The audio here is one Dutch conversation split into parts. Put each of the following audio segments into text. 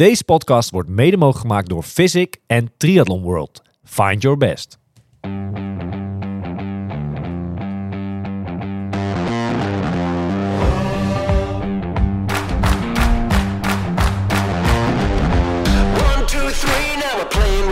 Deze podcast wordt mede mogelijk gemaakt door Physic en Triathlon World. Find your best. Two, three, now we're playing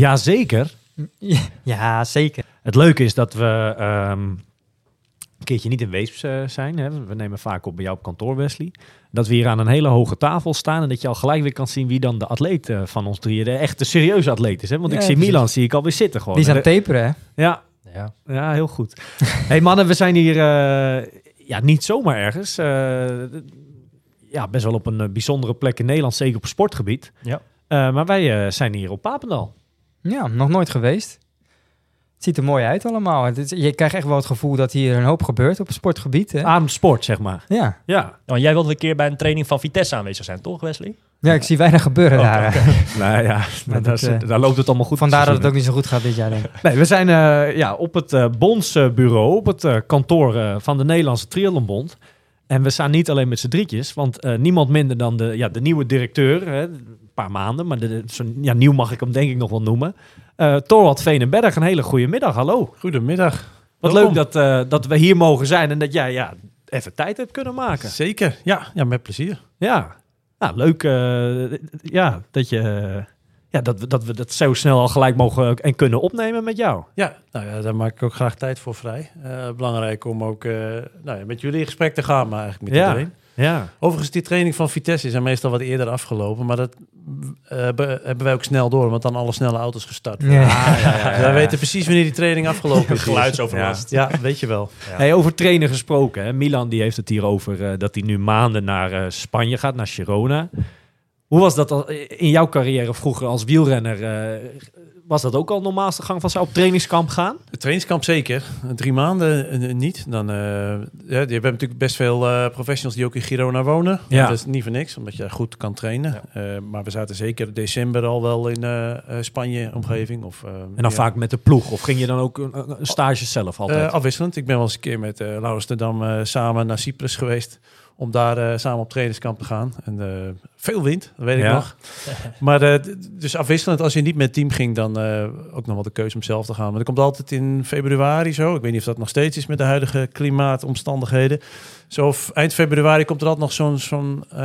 Jazeker. Ja, zeker. Het leuke is dat we ehm, een keertje niet in Weesp eh, zijn. Hè. We nemen vaak op bij jou op kantoor, Wesley. Dat we hier aan een hele hoge tafel staan en dat je al gelijk weer kan zien wie dan de atleet eh, van ons drieën, de echte serieuze atleet is. Hè? Want ik zie precies. Milan zie ik alweer zitten gewoon. Die is aan het taperen, hè? Ja, Ja. ja, heel goed. hey mannen, we zijn hier eh, ja, niet zomaar ergens. eh, ja, best wel op een bijzondere plek in Nederland, zeker op sportgebied. Ja. Eh, maar wij zijn hier op Papendal. Ja, nog nooit geweest. Het ziet er mooi uit allemaal. Het is- je krijgt echt wel het gevoel dat hier een hoop gebeurt op het sportgebied. Hè? Adem sport, zeg maar. Ja. Ja, Want jij wilde een keer bij een training van Vitesse aanwezig zijn, toch Wesley? ja, ik zie weinig gebeuren Oh, daar. nou ja, Maar daar, dat, eh, daar loopt het allemaal goed. Vandaar dat het ook niet zo goed gaat dit jaar, denk ik. Nee, we zijn eh, ja, op het eh bondsbureau, op het kantoor van de Nederlandse Triathlonbond. En we staan niet alleen met z'n drietjes, want eh, niemand minder dan de, ja, de nieuwe directeur, hè, paar maanden, maar de, zo, ja, nieuw mag ik hem denk ik nog wel noemen. Uh, Torwald Veenenberg, een hele goede middag, hallo. Goedemiddag. Wat Welkom. leuk dat, eh, dat we hier mogen zijn en dat jij ja, even tijd hebt kunnen maken. Zeker, ja, ja, met plezier. Ja, nou, leuk eh, ja, dat, je, eh, ja, dat, we, dat we dat zo snel al gelijk mogen en kunnen opnemen met jou. Ja, nou ja, daar maak ik ook graag tijd voor vrij. Eh, belangrijk om ook eh, nou ja, met jullie in gesprek te gaan, maar eigenlijk met Ja. iedereen. Ja, Overigens, die training van Vitesse is meestal wat eerder afgelopen, maar dat eh, hebben hebben wij ook snel door, want dan alle snelle auto's gestart. worden. Ja. Dus wij weten precies wanneer die training afgelopen is. Geluidsoverlast. Ja, weet je wel. Ja. Hey, over trainen gesproken. Hè? Milan die heeft het hier over eh, dat hij nu maanden naar eh, Spanje gaat, naar Girona. Hoe was dat in jouw carrière vroeger als wielrenner? Eh, was dat ook al normaalste gang van zou op trainingskamp gaan? Het trainingskamp zeker. Drie maanden eh, niet. Dan, eh, ja, je hebt natuurlijk best veel eh, professionals die ook in Girona wonen. Ja. Dat is niet voor niks, omdat je daar goed kan trainen. Eh, maar we zaten zeker december al wel in eh, eh, Spanje-omgeving. Of, eh, En dan ja. vaak met de ploeg? Of ging je dan ook een, een stage zelf altijd? Eh, afwisselend. Ik ben wel eens een keer met uh, Laurens eh, samen naar Cyprus geweest. Om daar eh, samen op trainingskamp te gaan. En eh, veel wind, dat weet ik Ja. nog. Maar d- dus afwisselend, als je niet met team ging, dan eh, ook nog wel de keuze om zelf te gaan. Maar dat komt altijd in februari zo. Ik weet niet of dat nog steeds is met de huidige klimaatomstandigheden. Zo of eind februari komt er altijd nog zo'n zo'n eh,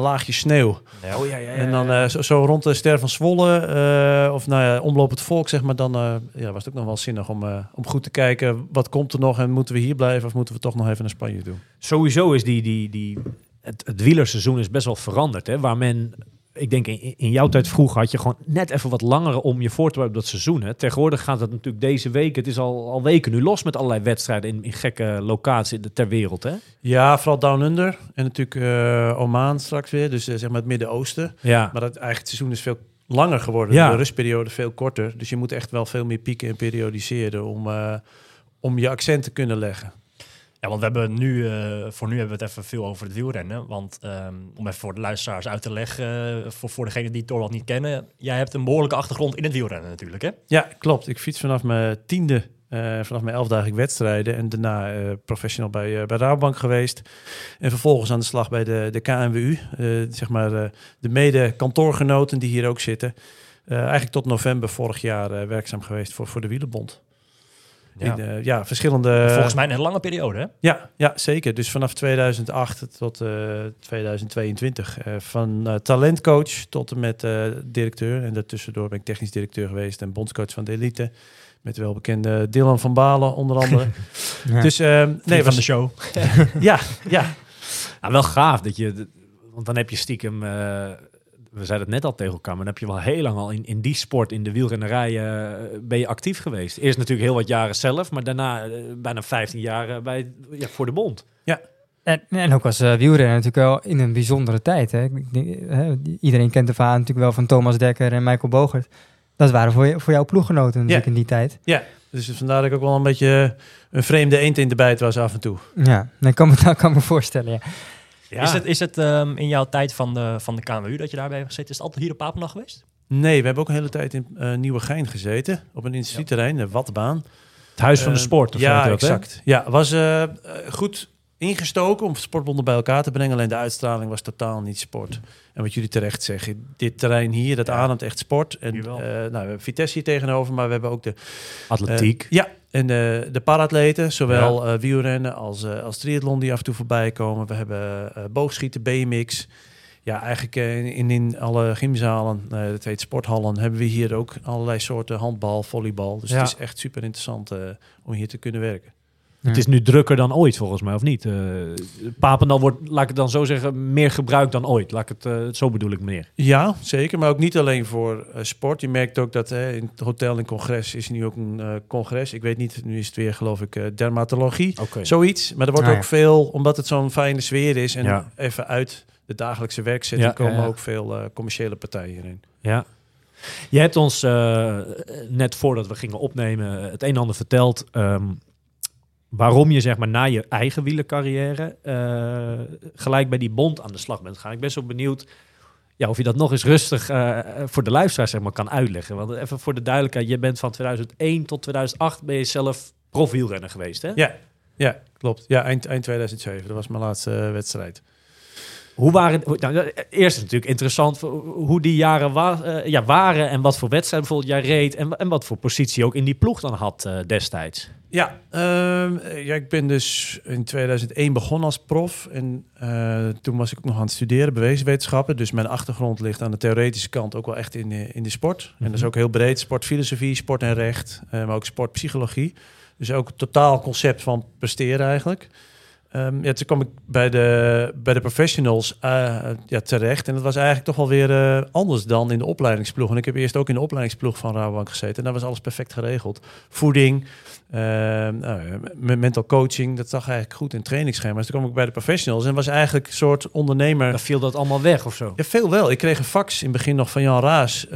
laagje sneeuw. Ja. oh ja, ja, ja. En dan zo, zo rond de Ster van Zwolle, of nou ja, omloop het volk, zeg maar, dan ja, was het ook nog wel zinnig om, om goed te kijken, wat komt er nog en moeten we hier blijven of moeten we toch nog even naar Spanje doen? Sowieso is die, die, die, het, het wielerseizoen is best wel veranderd. Hè? Waar men, ik denk in, in jouw tijd vroeger had je gewoon net even wat langer om je voor te bereiden op dat seizoen. Hè? Tegenwoordig gaat het natuurlijk deze week, het is al, al weken nu los met allerlei wedstrijden in, in gekke locaties ter wereld. Hè? Ja, vooral Down Under en natuurlijk eh, Oman straks weer, dus eh, zeg maar het Midden-Oosten. Ja, Maar dat eigenlijk het seizoen is veel langer geworden, Ja. de rustperiode veel korter. Dus je moet echt wel veel meer pieken en periodiseren om, eh, om je accent te kunnen leggen. Ja, want we hebben nu, eh, voor nu hebben we het even veel over het wielrennen. Want ehm, om even voor de luisteraars uit te leggen, eh, voor, voor degenen die het Torwald niet kennen. Jij hebt een behoorlijke achtergrond in het wielrennen natuurlijk, hè? Ja, klopt. Ik fiets vanaf mijn tiende, eh, vanaf mijn elfdagen wedstrijden. En daarna eh, professional bij, eh bij Rabobank geweest. En vervolgens aan de slag bij de, de KNWU. zeg maar de mede-kantoorgenoten die hier ook zitten. Eigenlijk tot november vorig jaar werkzaam geweest voor, voor de Wielenbond. Ja. In, eh, ja, verschillende... Volgens mij een lange periode, hè? Ja, ja, zeker. Dus vanaf 2008 tot eh, 2022. eh, van eh, talentcoach tot en met eh, directeur. En daartussendoor ben ik technisch directeur geweest en bondscoach van de elite. Met de welbekende Dylan van Balen onder andere. Ja. Dus eh, nee, van was, de show. ja, ja, Nou, wel gaaf dat je, want dan heb je stiekem, eh, we zeiden het net al tegen elkaar, maar dan heb je wel heel lang al in, in die sport, in de wielrennerij, eh, ben je actief geweest. Eerst natuurlijk heel wat jaren zelf, maar daarna eh, bijna 15 jaar eh, bij, ja, voor de bond. En, en ook als eh, wielrenner natuurlijk wel in een bijzondere tijd. Hè? Ik denk, hè, iedereen kent de verhaal natuurlijk wel van Thomas Dekker en Michael Bogert. Dat waren voor, je, voor jouw ploeggenoten natuurlijk Ja. in die tijd. Dus vandaar dat ik ook wel een beetje een vreemde eend in de bijt was af en toe. Ja, dat kan me, dat kan me voorstellen. Ja. Ja. Is het, is het ehm, in jouw tijd van de, van de KMU dat je daarbij hebt gezeten, is het altijd hier op Papendal geweest? Nee, we hebben ook een hele tijd in eh Nieuwegein gezeten. Op een instituutterrein, de Watbaan. Het huis van de Eh, sport. Of ja, hè? exact. Ja, was eh, eh, goed ingestoken om sportbonden bij elkaar te brengen. Alleen de uitstraling was totaal niet sport. En wat jullie terecht zeggen, dit terrein hier, dat ademt echt sport. En eh, nou, we hebben Vitesse hier tegenover, maar we hebben ook de Atletiek. Ja, en de, de paratleten, zowel eh wielrennen als, eh, als triathlon die af en toe voorbij komen. We hebben eh, boogschieten, BMX. Ja, eigenlijk in, in alle gymzalen, dat heet sporthallen, hebben we hier ook allerlei soorten handbal, volleybal. Dus Ja. het is echt super interessant om hier te kunnen werken. Het is nu drukker dan ooit, volgens mij, of niet? Eh Papendal wordt, laat ik het dan zo zeggen, meer gebruikt dan ooit. Laat ik het, eh, zo bedoel ik meneer. Ja, zeker. Maar ook niet alleen voor eh, sport. Je merkt ook dat in het hotel en congres is nu ook een eh, congres. Ik weet niet, nu is het weer geloof ik eh, dermatologie. Oké. Zoiets. Maar er wordt Ah, ook ja. veel, omdat het zo'n fijne sfeer is en Ja. even uit de dagelijkse werkzetting Ja, komen ja, ja. ook veel eh, commerciële partijen hierin. Ja. Je hebt ons eh, net voordat we gingen opnemen het een en ander verteld. ehm, waarom je zeg maar na je eigen wielercarrière eh, gelijk bij die bond aan de slag bent gegaan. Ik ben zo benieuwd ja, of je dat nog eens rustig eh, voor de luisteraar zeg maar, kan uitleggen. Want even voor de duidelijkheid, je bent van 2001 tot 2008 ben je zelf profielrenner geweest, hè? Ja, ja klopt. Ja, eind, eind 2007. Dat was mijn laatste eh, wedstrijd. Hoe waren, nou, eerst is natuurlijk interessant hoe die jaren wa eh, ja, waren en wat voor wedstrijd bijvoorbeeld jij reed en, en wat voor positie ook in die ploeg dan had eh, destijds. Ja, ehm, ja, ik ben dus in 2001 begonnen als prof. En eh, toen was ik ook nog aan het studeren, beweeswetenschappen. Dus mijn achtergrond ligt aan de theoretische kant ook wel echt in de, in de sport. En dat is ook heel breed. Sportfilosofie, sport en recht, eh, maar ook sportpsychologie. Dus ook het totaal concept van presteren eigenlijk. Ehm, toen kwam ik bij de, bij de professionals eh, ja, terecht. En dat was eigenlijk toch wel weer eh, anders dan in de opleidingsploeg. En ik heb eerst ook in de opleidingsploeg van Rabobank gezeten. En daar was alles perfect geregeld. Voeding, nou, ja, m- mental coaching, dat zag eigenlijk goed in trainingsschema's. Toen kwam ik bij de professionals en was eigenlijk een soort ondernemer. Dan viel dat allemaal weg of zo. Ja, veel wel. Ik kreeg een fax in het begin nog van Jan Raas eh,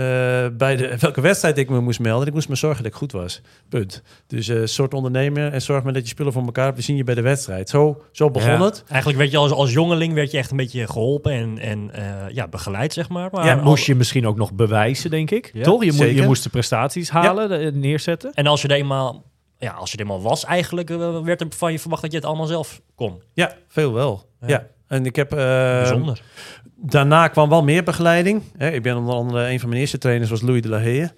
bij de, welke wedstrijd ik me moest melden. En ik moest me zorgen dat ik goed was. Punt. Dus eh, een soort ondernemer en zorg maar dat je spullen voor elkaar hebt. We zien je bij de wedstrijd. Zo, zo begon Ja. het. Eigenlijk werd je als, als jongeling werd je echt een beetje geholpen en, en eh, ja, begeleid, zeg maar. maar Ja, al- Moest je misschien ook nog bewijzen, denk ik. Ja, Toch? Je, je moest de prestaties halen, de- neerzetten. En als je er eenmaal, ja, als je er eenmaal was, eigenlijk eh, werd er van je verwacht dat je het allemaal zelf kon. Ja, veel wel. Ja. Ja. En ik heb... eh, Bijzonder. Daarna kwam wel meer begeleiding. Hè, ik ben onder andere een van mijn eerste trainers was Louis de la Haye.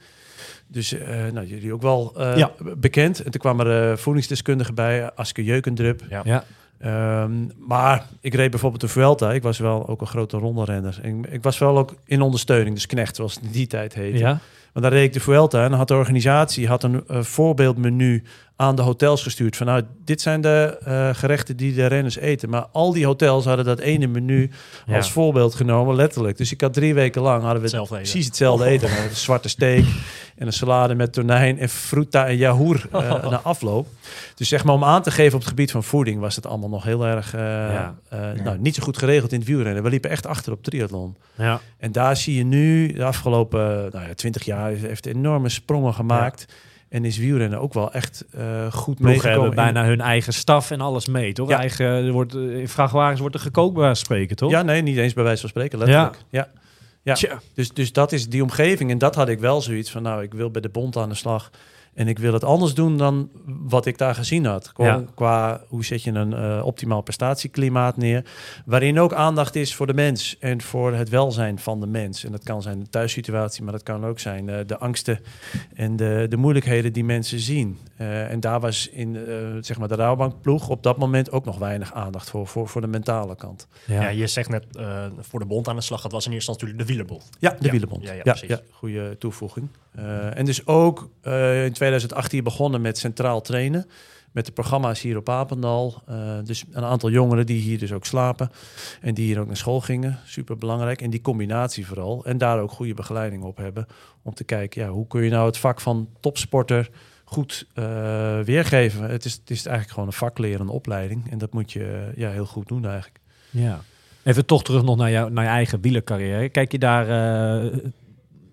Dus eh, nou, jullie ook wel eh, Ja. bekend. En toen kwam er eh, voedingsdeskundige bij, Aske Jeukendrup. Ja. Ja. Ehm, maar ik reed bijvoorbeeld de Vuelta. Ik was wel ook een grote ronderenner. En ik was wel ook in ondersteuning, dus knecht zoals het in die tijd heette. Ja. Maar dan reed ik de Vuelta en had de organisatie had een eh, voorbeeldmenu aan de hotels gestuurd. Van nou, dit zijn de eh, gerechten die de renners eten. Maar al die hotels hadden dat ene menu Ja. als voorbeeld genomen, letterlijk. Dus ik had drie weken lang hadden we Hetzelfde eten. precies hetzelfde eten. Een zwarte steak en een salade met tonijn en fruta en yahour eh, na afloop. Dus zeg maar om aan te geven op het gebied van voeding was het allemaal nog heel erg eh, Ja. Nou, niet zo goed geregeld in het wielrennen. We liepen echt achter op triathlon. Ja. En daar zie je nu, de afgelopen nou ja, 20 jaar, heeft enorme sprongen gemaakt. En is wielrennen ook wel echt eh, goed meegekomen. hebben bijna hun eigen staf en alles mee, toch? Ja. Eigen, er wordt, eh, in vrachtwagens wordt er gekookt bij wijze van spreken, toch? Ja, nee, niet eens bij wijze van spreken, letterlijk. Ja. Ja. Tja. Dus, dus dat is die omgeving. En dat had ik wel zoiets van, nou, ik wil bij de bond aan de slag. En ik wil het anders doen dan wat ik daar gezien had. Ja. qua hoe zet je een eh, optimaal prestatieklimaat neer. Waarin ook aandacht is voor de mens en voor het welzijn van de mens. En dat kan zijn de thuissituatie, maar dat kan ook zijn eh, de angsten en de, de moeilijkheden die mensen zien. Eh, en daar was in eh, zeg maar de rouwbankploeg op dat moment ook nog weinig aandacht voor, voor, voor de mentale kant. Ja. Ja. je zegt net eh, voor de bond aan de slag. Dat was in eerste instantie natuurlijk de wielerbond. Ja, de Ja. wielerbond. Ja, Ja, ja, goede toevoeging. Eh, en dus ook eh, in 2018 begonnen met centraal trainen. Met de programma's hier op Apendal. Eh, dus een aantal jongeren die hier dus ook slapen. En die hier ook naar school gingen. Super belangrijk. En die combinatie vooral. En daar ook goede begeleiding op hebben. Om te kijken, ja, hoe kun je nou het vak van topsporter goed eh, weergeven. Het is, het is eigenlijk gewoon een vaklerende opleiding. En dat moet je eh, ja, heel goed doen eigenlijk. Ja. Even toch terug nog naar, jou, naar je eigen wielercarrière. Kijk je daar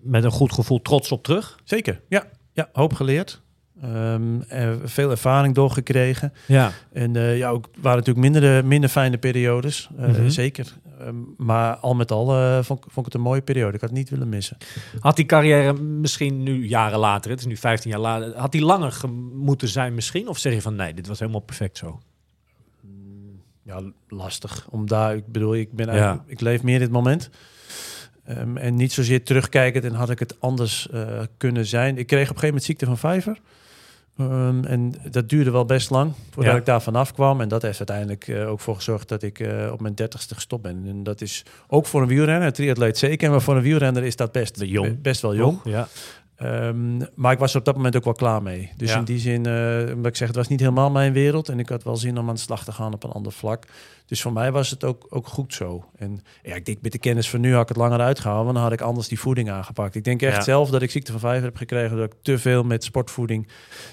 met een goed gevoel trots op terug? Zeker, ja. Ja, hoop geleerd. Ehm, eh, veel ervaring doorgekregen. Ja. En eh, ja, ook waren natuurlijk minder, minder fijne periodes. eh, Mhm. Zeker. Ehm, maar al met al eh, vond, ik- vond ik het een mooie periode. Ik had het niet willen missen. Had die carrière misschien nu jaren later, het is nu 15 jaar later, had die langer ge- moeten zijn misschien? Of zeg je van nee, dit was helemaal perfect zo? Ja, lastig. Om daar, ik bedoel, ik, ben Ja. ik leef meer in het moment. Ehm, en niet zozeer terugkijkend en had ik het anders eh, kunnen zijn. Ik kreeg op een gegeven moment ziekte van vijver. Ehm, en dat duurde wel best lang voordat Ja. ik daar vanaf kwam. En dat heeft uiteindelijk eh, ook voor gezorgd dat ik eh, op mijn dertigste gestopt ben. En dat is ook voor een wielrenner, een triatleet zeker, maar voor een wielrenner is dat best, jong. best wel jong. Ja. Ehm, maar ik was er op dat moment ook wel klaar mee. Dus Ja. in die zin, eh omdat ik zeg, het was niet helemaal mijn wereld. En ik had wel zin om aan de slag te gaan op een ander vlak. Dus voor mij was het ook, ook goed zo. En ja, ik denk met de kennis van nu had ik het langer uitgehouden. Want dan had ik anders die voeding aangepakt. Ik denk echt Ja. zelf dat ik ziekte van vijver heb gekregen. Dat ik te veel met sportvoeding,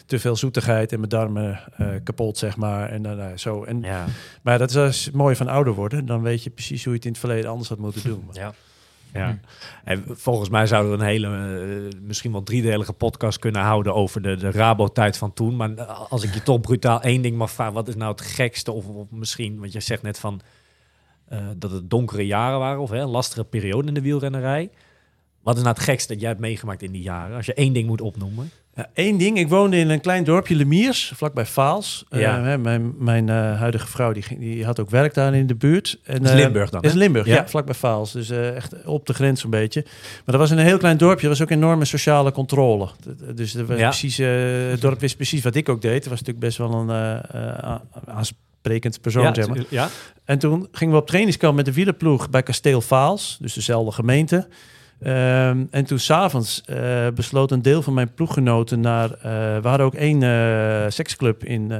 te veel zoetigheid en mijn darmen eh, kapot, zeg maar. En, eh, zo. en, ja. Maar dat is mooie van ouder worden. Dan weet je precies hoe je het in het verleden anders had moeten doen. Ja. Ja. En volgens mij zouden we een hele, eh, misschien wel driedelige podcast kunnen houden over de, de Rabo-tijd van toen. Maar als ik je toch brutaal één ding mag vragen, wat is nou het gekste? Of, of misschien, want je zegt net van eh, dat het donkere jaren waren, of hè, een lastige periode in de wielrennerij. Wat is nou het gekste dat jij hebt meegemaakt in die jaren? Als je één ding moet opnoemen. Ja, Eén ding, ik woonde in een klein dorpje, Lemiers, vlakbij Vaals. Eh, Ja. mijn mijn eh, huidige vrouw die, ging- die had ook werk daar in de buurt. En, Dat is eh, Limburg dan, Dat is? Limburg, Ja. ja, vlakbij Vaals. Dus echt op de grens een beetje. Maar dat was in een heel klein dorpje. Er was ook enorme sociale controle. Dus er was Ja. precies, het dorp wist precies wat ik ook deed. Het was natuurlijk best wel een aansprekend persoon, zeg maar. ja. En toen gingen we op trainingskamp met de wielerploeg bij Kasteel Vaals, dus dezelfde gemeente. Ehm, en toen s'avonds eh besloot een deel van mijn ploeggenoten naar... eh, we hadden ook één eh, seksclub in,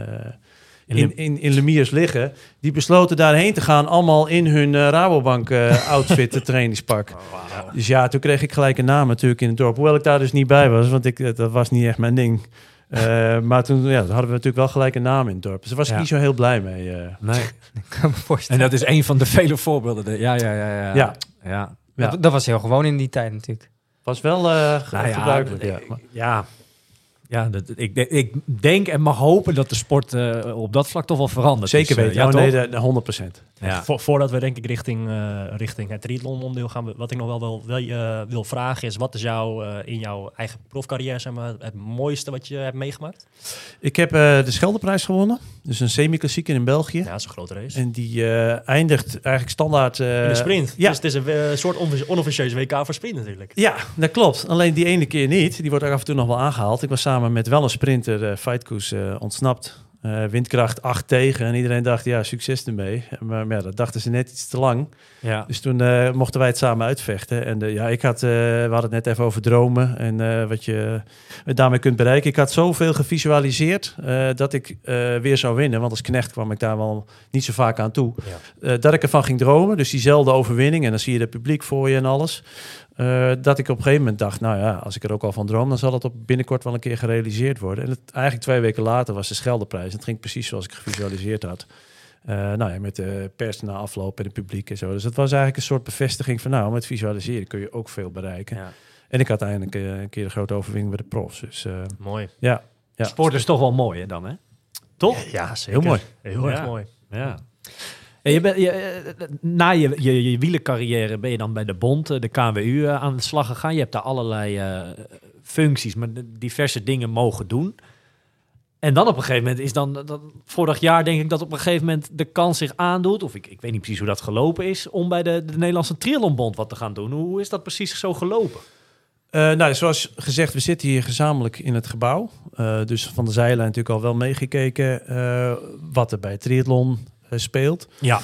In in, in, in Lemiers liggen. Die besloten daarheen te gaan, allemaal in hun Rabobank outfit, het trainingspak. Dus ja, toen kreeg ik gelijk een naam natuurlijk in het dorp. Hoewel ik daar dus niet bij was, want ik, dat was niet echt mijn ding. Maar toen ja, hadden we natuurlijk wel gelijk een naam in het dorp. Dus daar was ik niet zo heel blij mee. Nee. Ik kan me En dat is een van de vele voorbeelden. De- Ja, ja, ja. Ja. Ja. ja. Ja. Dat, dat was heel gewoon in die tijd natuurlijk. was wel eh, Nou ja, gebruikelijk. Ja. ik- Ja, ja dat, ik, ik denk en mag hopen dat de sport eh, op dat vlak toch wel verandert. Zeker Dus, eh, weten. ja, oh, toch? nee, de, de 100 procent. Ja. Vo- voordat we denk ik richting, eh, richting het triathlon-onderdeel gaan, wat ik nog wel, wel, wel eh, wil vragen is, wat is jou in jouw eigen profcarrière zeg maar, het mooiste wat je hebt meegemaakt? Ik heb eh, de Scheldeprijs gewonnen. Dus een semi-klassieker in België. Ja, dat is een grote race. En die eh, eindigt eigenlijk standaard... eh, in de sprint. Ja. Dus het is een soort onoffici- onofficieus WK voor sprint natuurlijk. Ja, dat klopt. Alleen die ene keer niet. Die wordt ook af en toe nog wel aangehaald. Ik was samen met wel een sprinter, eh, ontsnapt. Eh, windkracht 8 tegen. En iedereen dacht, ja, succes ermee. Maar, maar ja, dat dachten ze net iets te lang. Ja. Dus toen mochten wij het samen uitvechten. En ja, ik had, we hadden het net even over dromen en wat je daarmee kunt bereiken. Ik had zoveel gevisualiseerd dat ik weer zou winnen. Want als knecht kwam ik daar wel niet zo vaak aan toe. Dat ik ervan ging dromen. Dus diezelfde overwinning. En dan zie je het publiek voor je en alles. Eh, dat ik op een gegeven moment dacht, nou ja, als ik er ook al van droom, dan zal het op binnenkort wel een keer gerealiseerd worden. En het, eigenlijk twee weken later was de Scheldeprijs. Het ging precies zoals ik gevisualiseerd had. Eh, nou ja, met de pers na afloop en het publiek en zo. Dus het was eigenlijk een soort bevestiging van nou, met visualiseren kun je ook veel bereiken. Ja. En ik had uiteindelijk eh, een keer een grote overwinning bij de profs. Dus eh, Mooi. ja, ja. Sport is toch wel mooi hè, dan, hè? Toch? Ja, zeker. Heel mooi. Heel erg Ja. mooi. Ja. Je eh, na je, je, wielercarrière ben je dan bij de Bond, eh, de KWU, eh, aan de slag gegaan. Je hebt daar allerlei functies, maar diverse dingen mogen doen. En dan op een gegeven moment is dan, vorig jaar denk ik dat op een gegeven moment de kans zich aandoet, of ik, ik weet niet precies hoe dat gelopen is, om bij de, de Nederlandse Triathlonbond wat te gaan doen. Hoe, is dat precies zo gelopen? Nou, zoals gezegd, we zitten hier gezamenlijk in het gebouw. Dus van de zijlijn natuurlijk al wel meegekeken wat er bij triathlon speelt. Ja.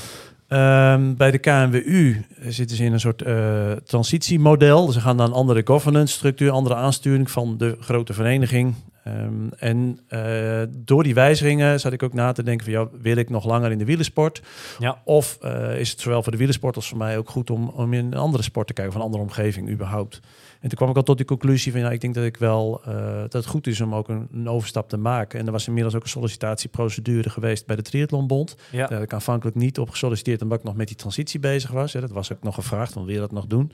Ehm, bij de KNWU zitten ze in een soort eh, transitiemodel. Ze gaan naar een andere governance structuur, andere aansturing van de grote vereniging. Ehm, en eh, door die wijzigingen zat ik ook na te denken van, ja, wil ik nog langer in de wielersport? Ja. Of eh, is het zowel voor de wielersport als voor mij ook goed om, om in een andere sport te kijken, of een andere omgeving überhaupt? En toen kwam ik al tot die conclusie van, ja, ik denk dat ik wel, eh, dat het goed is om ook een, een overstap te maken. En er was inmiddels ook een sollicitatieprocedure geweest bij de Triathlonbond. Ja. Daar heb ik aanvankelijk niet op gesolliciteerd omdat ik nog met die transitie bezig was. Hè. Dat was ook nog gevraagd, van wil je dat nog doen?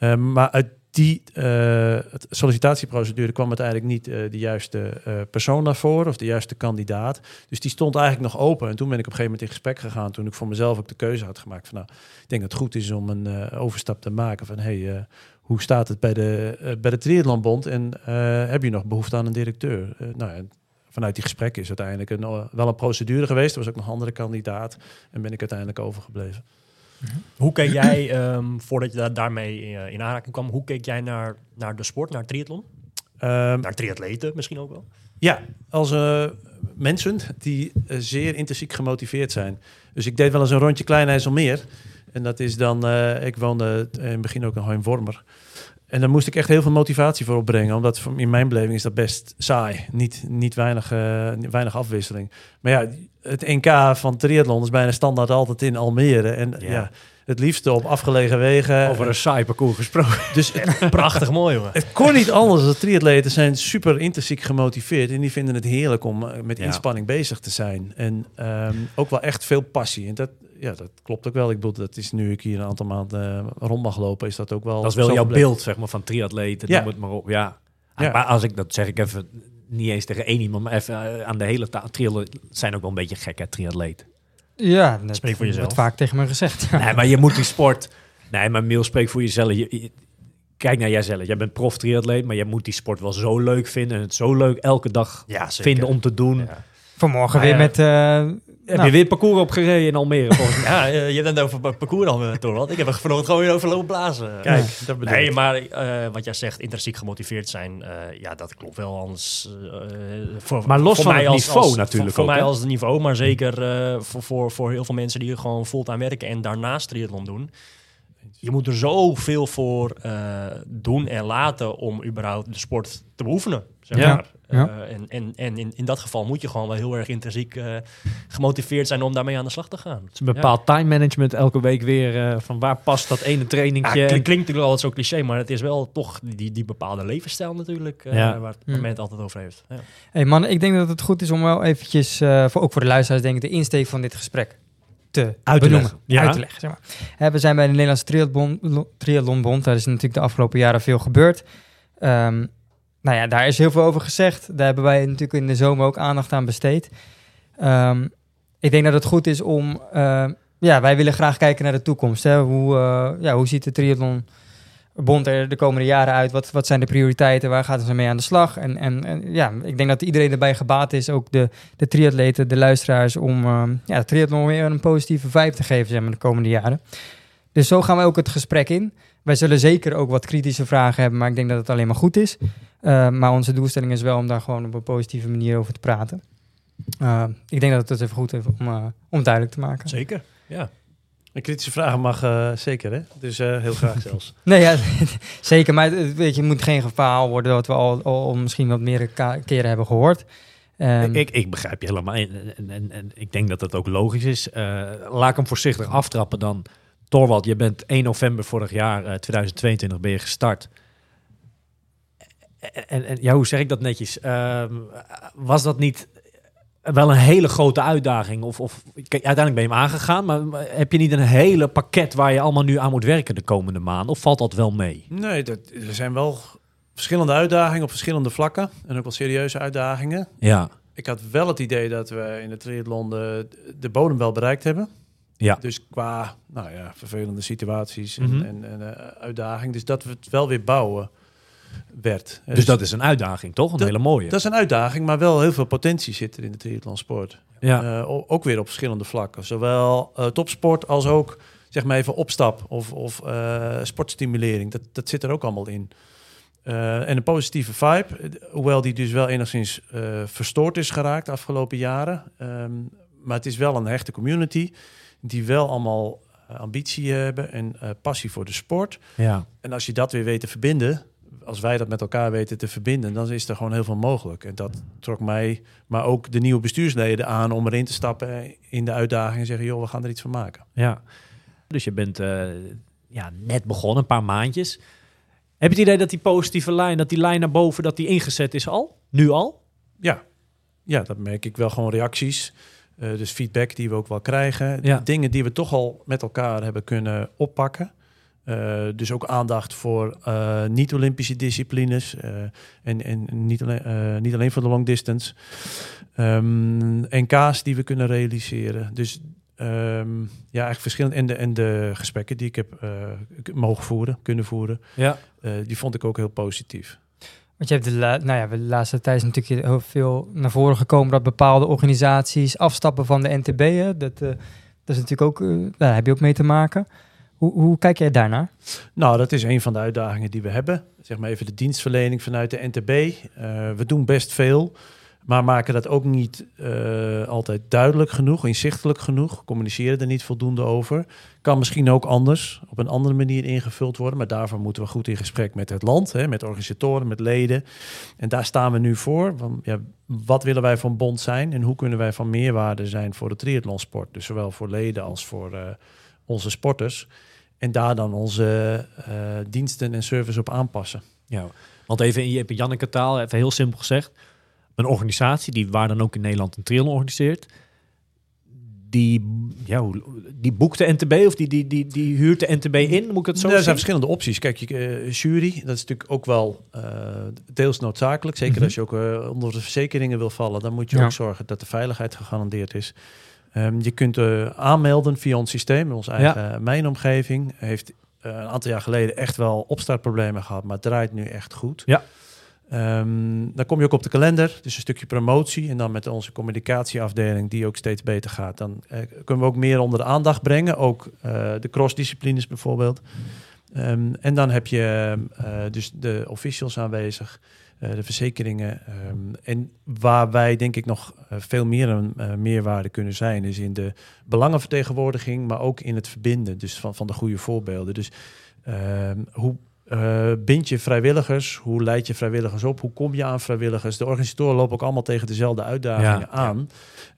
Eh, maar uit die eh, sollicitatieprocedure kwam uiteindelijk niet eh, de juiste persoon daarvoor of de juiste kandidaat. Dus die stond eigenlijk nog open. En toen ben ik op een gegeven moment in gesprek gegaan toen ik voor mezelf ook de keuze had gemaakt van nou, ik denk dat het goed is om een overstap te maken van hey, hoe staat het bij de, eh, bij de Triathlonbond en eh, heb je nog behoefte aan een directeur? Eh, nou, en vanuit die gesprekken is uiteindelijk een, wel een procedure geweest. Er was ook nog een andere kandidaat en ben ik uiteindelijk overgebleven. Hoe keek jij, ehm, voordat je daar daarmee in aanraking kwam, hoe keek jij naar, naar de sport, naar triathlon? Ehm, Naar triatleten misschien ook wel? Ja, als mensen die zeer intrinsiek gemotiveerd zijn. Dus ik deed wel eens een rondje Klein IJsselmeer. En dat is dan, eh, ik woonde in het begin ook in Hoorn-Wormer. En daar moest ik echt heel veel motivatie voor opbrengen. Omdat in mijn beleving is dat best saai. Niet, niet weinig, eh, weinig afwisseling. Maar ja, het NK van triathlon is bijna standaard altijd in Almere. En ja, Ja. het liefste op afgelegen wegen. Over een saai parcours gesproken. Dus het, Prachtig mooi, jongen. het kon niet anders. De triatleten zijn super intrinsiek gemotiveerd. En die vinden het heerlijk om eh, met Ja. inspanning bezig te zijn. En ehm, ook wel echt veel passie. En dat, ja, dat klopt ook wel. Ik bedoel, dat is nu ik hier een aantal maanden eh, rond mag lopen, is dat ook wel. Dat is wel jouw beeld, zeg maar, van triatleten. Ja. Noem het maar op. Ja. Ja. Maar als ik, dat zeg ik even, niet eens tegen één iemand, maar even eh, aan de hele tafel. Triatleten zijn ook wel een beetje gek, hè, triatleten. Ja, dat Spreek voor jezelf. wordt vaak tegen me gezegd. Nee, maar je moet die sport... Nee, maar Miel, spreek voor jezelf. Je, je- kijk naar jijzelf. Jij bent prof triatleet, maar je moet die sport wel zo leuk vinden. En het zo leuk elke dag Ja, vinden om te doen. Ja. Vanmorgen Maar weer ja. met... eh, Heb Nou. je weer parcours opgereden in Almere, volgens mij? Ja, eh, je hebt het over pa- parcours al, Torwald. Ik heb er vanochtend gewoon weer over lopen blazen. Kijk, dat bedoel Nee, maar eh, wat jij zegt, intrinsiek gemotiveerd zijn, eh, ja, dat klopt wel. Anders, eh, voor, Maar los voor van mij het als, niveau als- natuurlijk Voor, ook, mij hè? als het niveau, maar zeker eh, voor, voor, voor heel veel mensen die gewoon fulltime werken en daarnaast triathlon doen. Je moet er zoveel voor eh, doen en laten om überhaupt de sport te beoefenen. Zeg Ja. maar. Ja. Eh, en en, en in, in dat geval moet je gewoon wel heel erg intrinsiek eh, gemotiveerd zijn om daarmee aan de slag te gaan. Het is een bepaald time management elke week weer. eh, van waar past dat ene Ja, trainingje? klink- klinkt natuurlijk altijd zo cliché, maar het is wel toch die, die bepaalde levensstijl natuurlijk, eh, Ja. waar het Hm. moment altijd over heeft. Ja. hey man, ik denk dat het goed is om wel eventjes, eh, voor, ook voor de luisteraars, denk ik, de insteek van dit gesprek te Uit te benoemen. leggen. Ja. Uit te leggen, zeg maar. We zijn bij de Nederlandse Triathlon- Triathlonbond. Daar is natuurlijk de afgelopen jaren veel gebeurd. Ehm, nou ja, daar is heel veel over gezegd. Daar hebben wij natuurlijk in de zomer ook aandacht aan besteed. Ehm, ik denk dat het goed is om... eh, ja, wij willen graag kijken naar de toekomst. Hè? Hoe, eh, ja, hoe ziet de triathlonbond er de komende jaren uit? Wat, wat zijn de prioriteiten? Waar gaat ze mee aan de slag? En, en, ja, ik denk dat iedereen erbij gebaat is. Ook de, de triatleten, de luisteraars... om ehm, ja, de triathlon weer een positieve vibe te geven zeg de komende jaren. Dus zo gaan wij ook het gesprek in. Wij zullen zeker ook wat kritische vragen hebben... maar ik denk dat het alleen maar goed is. Uh, maar onze doelstelling is wel om daar gewoon op een positieve manier over te praten. Uh, ik denk dat het even goed is om, uh, om duidelijk te maken. Zeker, ja. Een kritische vragen mag uh, zeker, hè? Dus heel graag zelfs. nee, ja, zeker. Maar weet je, het moet geen verhaal worden... wat we al, al misschien wat meer keren hebben gehoord. Um, ik, ik, begrijp je helemaal. En, en, en, en, ik denk dat dat ook logisch is. Laat ik hem voorzichtig aftrappen dan. Torwald, je bent 1 november vorig jaar, uh, 2022, ben je gestart. En, en, ja, hoe zeg ik dat netjes? Uh, was dat niet wel een hele grote uitdaging? Of, of kijk, uiteindelijk ben je hem aangegaan, maar heb je niet een hele pakket waar je allemaal nu aan moet werken de komende maanden? Of valt dat wel mee? Nee, dat, er zijn wel verschillende uitdagingen op verschillende vlakken en ook wel serieuze uitdagingen. Ja. Ik had wel het idee dat we in het triathlon de, de bodem wel bereikt hebben. Ja. Dus qua nou ja, vervelende situaties en, -hmm. en, en uh, uitdaging. Dus dat we het wel weer bouwen werd. Dus, dus dat is een uitdaging, toch? Een dat, hele mooie. Dat is een uitdaging, maar wel heel veel potentie zit er in de triathlonsport. Ja. Uh, ook weer op verschillende vlakken. Zowel uh, topsport als ook, zeg maar even, opstap of, of sportstimulering. Dat, dat zit er ook allemaal in. Uh, en een positieve vibe, hoewel die dus wel enigszins uh, verstoord is geraakt de afgelopen jaren. Um, maar het is wel een hechte community die wel allemaal uh, ambitie hebben en uh, passie voor de sport. Ja. En als je dat weer weet te verbinden, als wij dat met elkaar weten te verbinden, dan is er gewoon heel veel mogelijk. En dat trok mij, maar ook de nieuwe bestuursleden aan om erin te stappen in de uitdaging en zeggen, joh, we gaan er iets van maken. Ja, dus je bent uh, ja, net begonnen, een paar maandjes. Heb je het idee dat die positieve lijn, dat die lijn naar boven, dat die ingezet is al? Nu al? Ja, ja dat merk ik wel gewoon reacties. Uh, dus feedback die we ook wel krijgen. Ja. Dingen die we toch al met elkaar hebben kunnen oppakken. Eh, dus ook aandacht voor eh, niet-Olympische disciplines. eh, en en niet, alleen, eh, niet alleen voor de long distance. Ehm, NK's die we kunnen realiseren. Dus ehm, ja, eigenlijk verschillend. En de, en de gesprekken die ik heb eh, mogen voeren, kunnen voeren. Ja. eh, die vond ik ook heel positief. Want je hebt de, nou ja, de laatste tijd is natuurlijk heel veel naar voren gekomen dat bepaalde organisaties afstappen van de NTB. Hè? Dat, eh, dat is natuurlijk ook, eh, daar heb je ook mee te maken. Hoe, hoe kijk jij daarnaar? Nou, dat is een van de uitdagingen die we hebben. Zeg maar even de dienstverlening vanuit de NTB. Eh, we doen best veel, maar maken dat ook niet eh, altijd duidelijk genoeg, inzichtelijk genoeg. Communiceren er niet voldoende over. Kan misschien ook anders, op een andere manier ingevuld worden. Maar daarvoor moeten we goed in gesprek met het land, hè, met organisatoren, met leden. En daar staan we nu voor. Want, ja, wat willen wij van bond zijn en hoe kunnen wij van meerwaarde zijn voor de triathlonsport? Dus zowel voor leden als voor eh, onze sporters. En daar dan onze eh, diensten en service op aanpassen. Ja, want even in je Janneke taal, even heel simpel gezegd. Een organisatie die waar dan ook in Nederland een triathlon organiseert, die, ja, die boekt de NTB of die, die, die, die huurt de NTB in, moet ik het zo er zijn zien? verschillende opties. Kijk, je, eh, jury, dat is natuurlijk ook wel eh, deels noodzakelijk. Zeker Mhm. als je ook eh, onder de verzekeringen wil vallen, dan moet je Ja. ook zorgen dat de veiligheid gegarandeerd is. Ehm, je kunt aanmelden via ons systeem, in onze eigen eh, mijnomgeving. Heeft eh, een aantal jaar geleden echt wel opstartproblemen gehad, maar het draait nu echt goed. Ja. Ehm, dan kom je ook op de kalender, dus een stukje promotie. En dan met onze communicatieafdeling, die ook steeds beter gaat. Dan eh, kunnen we ook meer onder de aandacht brengen. Ook eh, de crossdisciplines bijvoorbeeld. Ehm, en dan heb je eh, dus de officials aanwezig, de verzekeringen. ehm, en waar wij denk ik nog veel meer een meerwaarde kunnen zijn, is in de belangenvertegenwoordiging, maar ook in het verbinden dus van, van de goede voorbeelden. Dus hoe eh, bind je vrijwilligers? Hoe leid je vrijwilligers op? Hoe kom je aan vrijwilligers? De organisatoren lopen ook allemaal tegen dezelfde uitdagingen Ja, aan.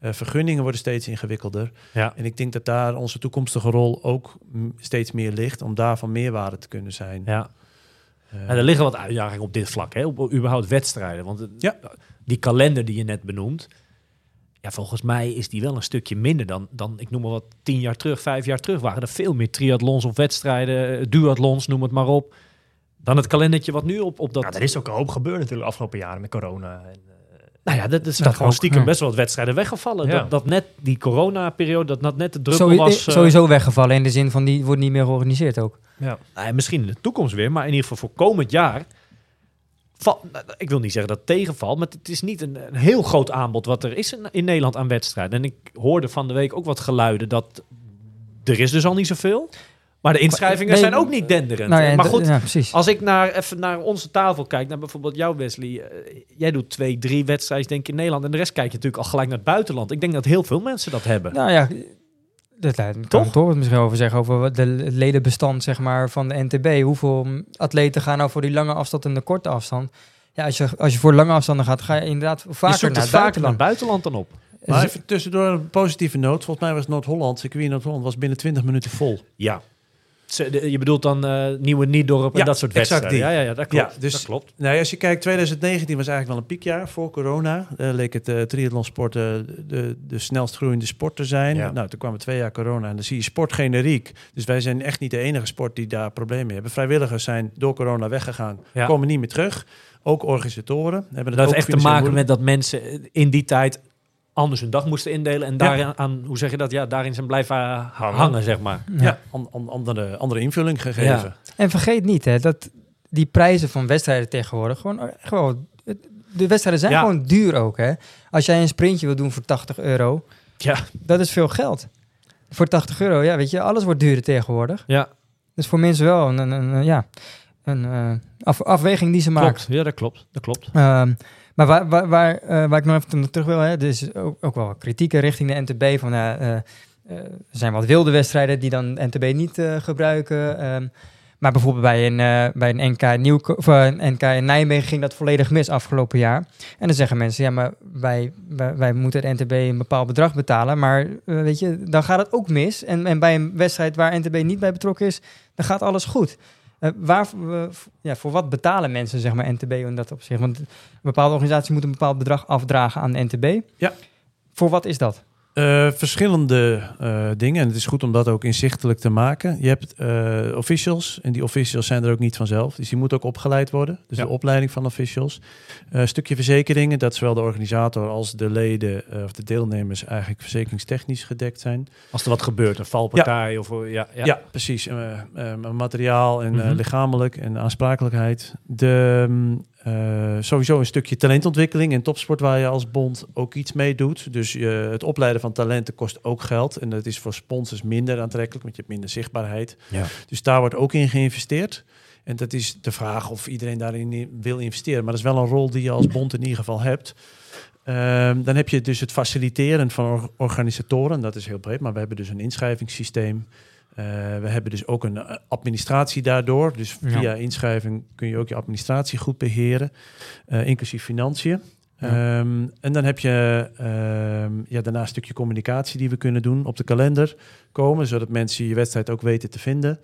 Eh, vergunningen worden steeds ingewikkelder. Ja. En ik denk dat daar onze toekomstige rol ook steeds meer ligt om daar van meerwaarde te kunnen zijn. Ja. Eh, En er liggen wat uitdagingen op dit vlak, hè? op überhaupt wedstrijden. Want Ja. die kalender die je net benoemt, ja, volgens mij is die wel een stukje minder dan, dan, ik noem maar wat, tien jaar terug, vijf jaar terug waren er veel meer triathlons of wedstrijden, duathlons, noem het maar op, dan het kalendertje wat nu op, op dat... Ja, er is ook een hoop gebeurd natuurlijk de afgelopen jaren met corona. En, eh, nou ja, dat is Dat gewoon ook, stiekem ja. best wel wat wedstrijden weggevallen. Ja. Dat, dat net die corona-periode, dat, dat net de druppel Sowieso, was... eh, sowieso weggevallen in de zin van die wordt niet meer georganiseerd ook. ja. Nou ja, misschien in de toekomst weer, maar in ieder geval voor komend jaar. val- nou, ik wil niet zeggen dat het tegenvalt, maar het is niet een, een heel groot aanbod wat er is in, in Nederland aan wedstrijden. En ik hoorde van de week ook wat geluiden dat er is dus al niet zoveel. Maar de inschrijvingen Nee, zijn ook niet denderend. Nou ja, maar goed, ja, als ik naar, even naar onze tafel kijk, naar bijvoorbeeld jou Wesley. eh, jij doet twee, drie wedstrijden denk ik in Nederland. En de rest kijk je natuurlijk al gelijk naar het buitenland. Ik denk dat heel veel mensen dat hebben. Nou ja, dat kan Toch? ik toch het misschien over zeggen, over de het ledenbestand zeg maar, van de NTB. Hoeveel atleten gaan nou voor die lange afstand en de korte afstand? Ja, als je, als je voor lange afstanden gaat, ga je inderdaad vaker naar het het vaker naar het buitenland. dan op. Maar even tussendoor een positieve noot. Volgens mij was Noord-Holland, circuit Noord-Holland, was binnen 20 minuten vol. Ja. Je bedoelt dan eh, Nieuwe Niedorp en Ja, dat soort wedstrijden. Ja, ja, ja, dat klopt. Ja, dus- dat klopt. Nou, als je kijkt, 2019 was eigenlijk wel een piekjaar voor corona. Eh leek het uh, triathlonsport eh, de, de snelst groeiende sport te zijn. Ja. Nou, toen kwamen twee jaar corona en dan zie je sport generiek. Dus wij zijn echt niet de enige sport die daar problemen mee hebben. Vrijwilligers zijn door corona weggegaan, komen niet meer terug. Ook organisatoren hebben het Dat heeft ook echt te maken moeilijk. met dat mensen in die tijd anders hun dag moesten indelen. En daarin, aan, hoe zeg je dat? Ja, daarin zijn blijven hangen, zeg maar. Ja, an- an- andere, andere invulling gegeven. Ja. En vergeet niet hè, dat die prijzen van wedstrijden tegenwoordig gewoon, eh, gewoon de wedstrijden zijn Ja. gewoon duur ook. Hè? Als jij een sprintje wil doen voor 80 euro, Ja, dat is veel geld. Voor 80 euro, ja, weet je, alles wordt duurder tegenwoordig. ja Dus voor mensen wel een, een, een, ja, een eh, af, afweging die ze maken. klopt. Ja, dat klopt. Dat klopt. Ehm, maar waar, waar, waar, eh, waar ik nog even terug wil, hè, er is ook, ook wel kritiek richting de NTB. Van, eh, er zijn wat wilde wedstrijden die dan NTB niet gebruiken. Ehm, maar bijvoorbeeld bij een, bij een, NK Nieuw, of, een NK in Nijmegen ging dat volledig mis afgelopen jaar. En dan zeggen mensen, ja, maar wij, wij, wij moeten het NTB een bepaald bedrag betalen. Maar weet je, dan gaat het ook mis. En, en bij een wedstrijd waar NTB niet bij betrokken is, dan gaat alles goed. Eh, waar, eh, ja, voor wat betalen mensen, zeg maar, NTB in dat opzicht? Want een bepaalde organisatie moet een bepaald bedrag afdragen aan de NTB. Ja. Voor wat is dat? Eh, verschillende eh, dingen. En het is goed om dat ook inzichtelijk te maken. Je hebt eh, officials. En die officials zijn er ook niet vanzelf. Dus die moeten ook opgeleid worden. Dus Ja. de opleiding van officials. Een stukje verzekeringen. Dat zowel de organisator als de leden of de deelnemers eigenlijk verzekeringstechnisch gedekt zijn. Als er wat gebeurt, een valpartij of... eh, Ja, ja. Ja, precies. Materiaal en Mhm. lichamelijk en aansprakelijkheid. De, mm, eh, sowieso een stukje talentontwikkeling en topsport waar je als bond ook iets mee doet. Dus je, het opleiden van talenten kost ook geld. En dat is voor sponsors minder aantrekkelijk, want je hebt minder zichtbaarheid. Ja. Dus daar wordt ook in geïnvesteerd. En dat is de vraag of iedereen daarin wil investeren. Maar dat is wel een rol die je als bond in ieder geval hebt. Ehm, dan heb je dus het faciliteren van or- organisatoren. Dat is heel breed, maar we hebben dus een inschrijvingssysteem. Eh, we hebben dus ook een eh, administratie daardoor. Dus Ja. via inschrijving kun je ook je administratie goed beheren, eh, inclusief financiën. Ja. Ehm, en dan heb je ehm, ja, daarna een stukje communicatie die we kunnen doen op de kalender komen, zodat mensen je wedstrijd ook weten te vinden.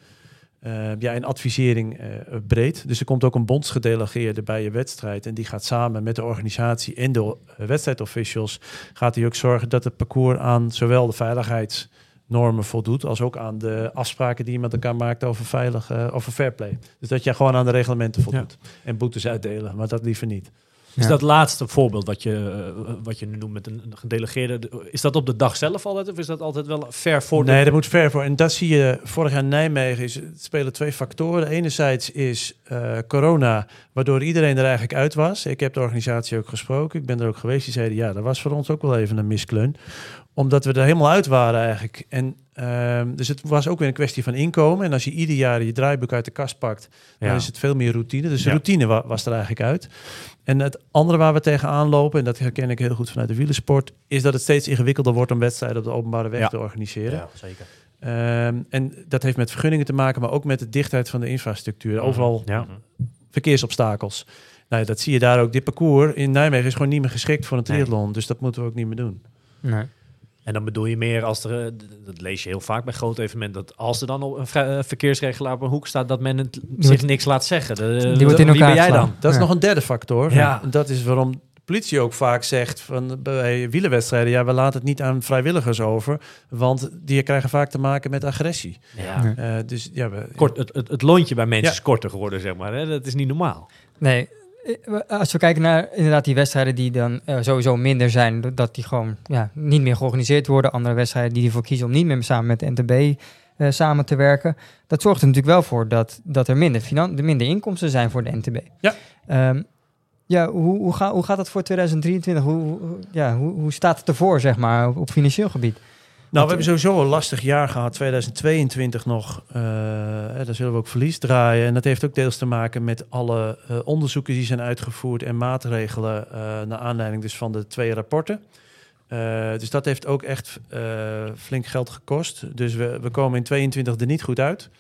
Eh, ja, en advisering breed. Dus er komt ook een bondsgedelegeerde bij je wedstrijd. En die gaat samen met de organisatie en de wedstrijdofficials... gaat hij ook zorgen dat het parcours aan zowel de veiligheidsnormen voldoet... als ook aan de afspraken die je met elkaar maakt over, veilig, eh, over fair play. Dus dat je gewoon aan de reglementen voldoet. En boetes uitdelen, maar dat liever niet. Is Ja. dat laatste voorbeeld wat je, eh, wat je nu noemt met een gedelegeerde... de- Is dat op de dag zelf altijd of is dat altijd wel ver voor. Nee, dat moet ver voor. En dat zie je vorig jaar in Nijmegen. Is, het spelen twee factoren. Enerzijds is eh, corona, waardoor iedereen er eigenlijk uit was. Ik heb de organisatie ook gesproken. Ik ben er ook geweest. Die zeiden, ja, dat was voor ons ook wel even een miskleun. Omdat we er helemaal uit waren eigenlijk. En, ehm, dus het was ook weer een kwestie van inkomen. En als je ieder jaar je draaiboek uit de kast pakt, dan Ja. is het veel meer routine. Dus de Ja. routine wa- was er eigenlijk uit. En het andere waar we tegenaan lopen, en dat herken ik heel goed vanuit de wielersport, is dat het steeds ingewikkelder wordt om wedstrijden op de openbare weg Ja. te organiseren. Ja, zeker. Ehm, en dat heeft met vergunningen te maken, maar ook met de dichtheid van de infrastructuur. Overal Ja. Mhm. verkeersobstakels. Nou, dat zie je daar ook. Dit parcours in Nijmegen is gewoon niet meer geschikt voor een Nee. triathlon. Dus dat moeten we ook niet meer doen. Nee. En dan bedoel je meer als er, eh, dat lees je heel vaak bij grote evenementen, dat als er dan op een eh, verkeersregelaar op een hoek staat, dat men het zich niks laat zeggen. De, wordt in wie elkaar ben jij dan? Dat is Ja. nog een derde factor. Ja. En dat is waarom de politie ook vaak zegt van bij wielerwedstrijden, ja, we laten het niet aan vrijwilligers over, want die krijgen vaak te maken met agressie. Ja. Ja. Eh, dus ja, we, Kort, het, het, het lontje bij mensen Ja. is korter geworden, zeg maar. Hè? Dat is niet normaal. Nee, als we kijken naar inderdaad die wedstrijden die dan eh, sowieso minder zijn, dat die gewoon ja, niet meer georganiseerd worden. Andere wedstrijden die ervoor kiezen om niet meer samen met de NTB eh, samen te werken. Dat zorgt er natuurlijk wel voor dat, dat er minder, finan- minder inkomsten zijn voor de NTB. Ja. Ehm, ja, hoe, hoe, ga, hoe gaat dat voor 2023? Hoe, hoe- ja, hoe, hoe staat het ervoor, zeg maar, op, op financieel gebied? Nou, we hebben sowieso een lastig jaar gehad, 2022 nog. eh hè, daar zullen we ook verlies draaien. En dat heeft ook deels te maken met alle eh, onderzoeken die zijn uitgevoerd en maatregelen eh naar aanleiding dus van de twee rapporten. Eh, dus dat heeft ook echt eh, flink geld gekost. Dus we, we komen in 22 er niet goed uit.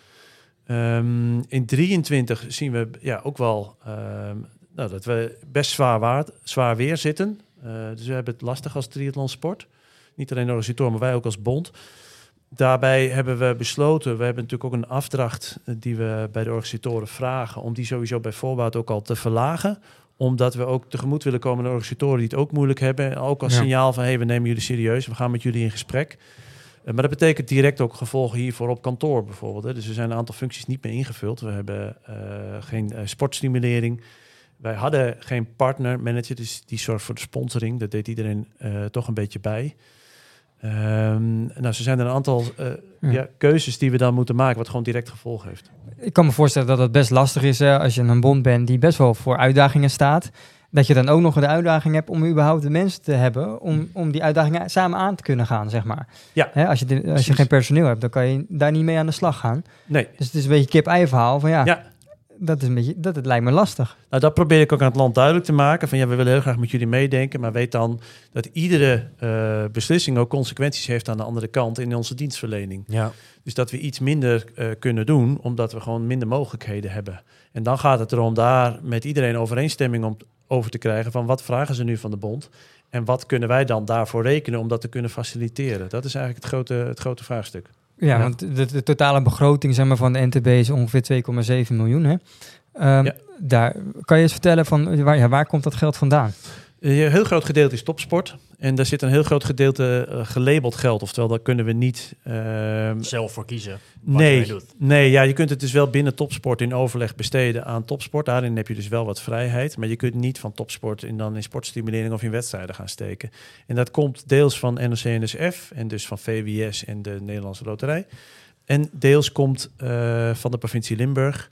Ehm, in 23 zien we ja, ook wel ehm, nou, dat we best zwaar, waard, zwaar weer zitten. Eh, dus we hebben het lastig als triathlonsport. Niet alleen de organisator, maar wij ook als bond. Daarbij hebben we besloten, we hebben natuurlijk ook een afdracht eh, die we bij de organisatoren vragen, om die sowieso bij voorbaat ook al te verlagen. Omdat we ook tegemoet willen komen aan de organisatoren die het ook moeilijk hebben. En ook als Ja. signaal van, hey, we nemen jullie serieus, we gaan met jullie in gesprek. Eh, maar dat betekent direct ook gevolgen hiervoor op kantoor bijvoorbeeld. Hè. Dus er zijn een aantal functies niet meer ingevuld. We hebben eh, geen sportstimulering. Wij hadden geen partner manager, dus die zorgt voor de sponsoring. Dat deed iedereen toch een beetje bij. Ehm, nou, zo zijn er een aantal eh, Ja. ja, keuzes die we dan moeten maken, wat gewoon direct gevolg heeft. Ik kan me voorstellen dat het best lastig is hè, als je een bond bent die best wel voor uitdagingen staat. Dat je dan ook nog de uitdaging hebt om überhaupt de mensen te hebben om, om die uitdagingen samen aan te kunnen gaan, zeg maar. Ja, Hè, als je, de- als je geen personeel hebt, dan kan je daar niet mee aan de slag gaan. Nee, Dus het is een beetje kip-ei verhaal van ja, Ja. Dat, is een beetje, dat het lijkt me lastig. nou, dat probeer ik ook aan het land duidelijk te maken. Van ja, we willen heel graag met jullie meedenken, maar weet dan dat iedere eh, beslissing ook consequenties heeft aan de andere kant in onze dienstverlening. Ja. Dus dat we iets minder eh, kunnen doen, omdat we gewoon minder mogelijkheden hebben. En dan gaat het erom daar met iedereen overeenstemming om, over te krijgen van wat vragen ze nu van de bond en wat kunnen wij dan daarvoor rekenen om dat te kunnen faciliteren. Dat is eigenlijk het grote, het grote vraagstuk. Ja, Ja. want de, de totale begroting zeg maar, van de NTB is ongeveer 2,7 miljoen. Hè? Ja. daar, kan je eens vertellen van waar, ja, waar komt dat geld vandaan? Een heel groot gedeelte is topsport. En daar zit een heel groot gedeelte eh, gelabeld geld. Oftewel, daar kunnen we niet... ehm, Zelf voor kiezen. nee, doet. nee ja, je kunt het dus wel binnen topsport in overleg besteden aan topsport. Daarin heb je dus wel wat vrijheid. Maar je kunt niet van topsport in dan in sportstimulering of in wedstrijden gaan steken. En dat komt deels van NOC-NSF en dus van VWS en de Nederlandse Loterij. En deels komt eh, van de provincie Limburg.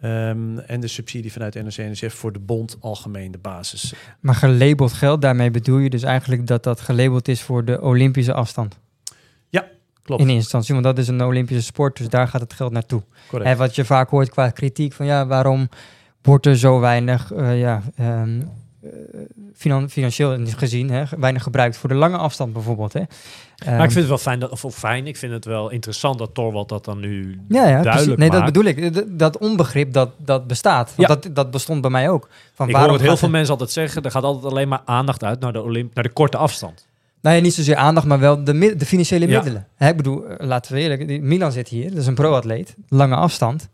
Ehm, en de subsidie vanuit NOC-NSF voor de bond algemeen de basis. Maar gelabeld geld, daarmee bedoel je dus eigenlijk dat dat gelabeld is voor de Olympische afstand. Klopt, In eerste instantie, want dat is een Olympische sport, dus daar gaat het geld naartoe. correct. En wat je vaak hoort qua kritiek van ja, waarom wordt er zo weinig, eh, ja, ehm, eh, financieel gezien, hè, weinig gebruikt voor de lange afstand bijvoorbeeld. Hè. maar Ehm, ik vind het wel fijn, dat, of, of fijn, ik vind het wel interessant dat Torwald dat dan nu ja, ja, duidelijk Nee, dat bedoel ik. D- Dat onbegrip dat, dat bestaat. Want Ja. dat, dat bestond bij mij ook. Van Ik waarom hoor het heel veel mensen altijd zeggen, er gaat altijd alleen maar aandacht uit naar de, Olymp naar de korte afstand. Nou ja, niet zozeer aandacht, maar wel de, de financiële Ja. middelen. Hè, ik bedoel, eh, laten we eerlijk, Milan zit hier, dat is een pro-atleet, lange afstand.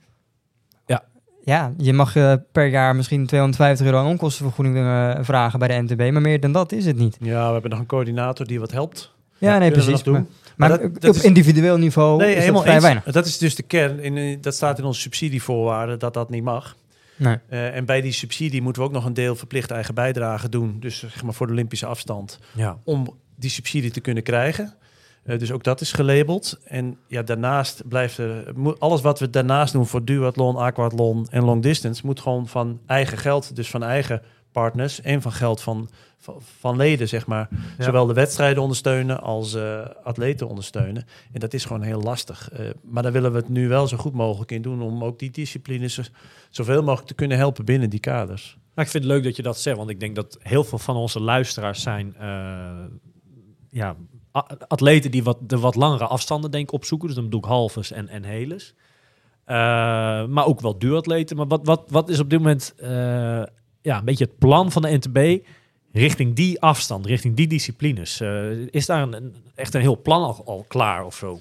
Ja. Je mag eh, per jaar misschien 250 euro aan onkostenvergoeding eh, vragen bij de NTB, maar meer dan dat is het niet. Ja, we hebben nog een coördinator die wat helpt. Ja, nee, precies. Maar, maar Maar dat- op is- individueel niveau Nee, is dat helemaal vrij eens. weinig. Dat is dus de kern. In, eh, dat staat in onze subsidievoorwaarden dat dat niet mag. Nee. En bij die subsidie moeten we ook nog een deel verplicht eigen bijdrage doen. Dus zeg maar voor de Olympische afstand. Ja. Om die subsidie te kunnen krijgen. Eh, dus ook dat is gelabeld. En ja, daarnaast blijft er... Alles wat we daarnaast doen voor duathlon, aquathlon en long distance... moet gewoon van eigen geld, dus van eigen partners... en van geld van, van, van leden, zeg maar. Ja. Zowel de wedstrijden ondersteunen als eh, atleten ondersteunen. En dat is gewoon heel lastig. Eh, maar daar willen we het nu wel zo goed mogelijk in doen... om ook die disciplines zo- zoveel mogelijk te kunnen helpen binnen die kaders. Maar ik vind het leuk dat je dat zegt, want ik denk dat heel veel van onze luisteraars zijn ja, atleten die wat, de wat langere afstanden denk ik opzoeken. Dus dan bedoel ik halves en, en heles. Eh, maar ook wel duatleten. Maar wat, wat, wat is op dit moment eh, ja, een beetje het plan van de NTB richting die afstand, richting die disciplines? Eh, is daar een, een- echt een heel plan al, al klaar of zo?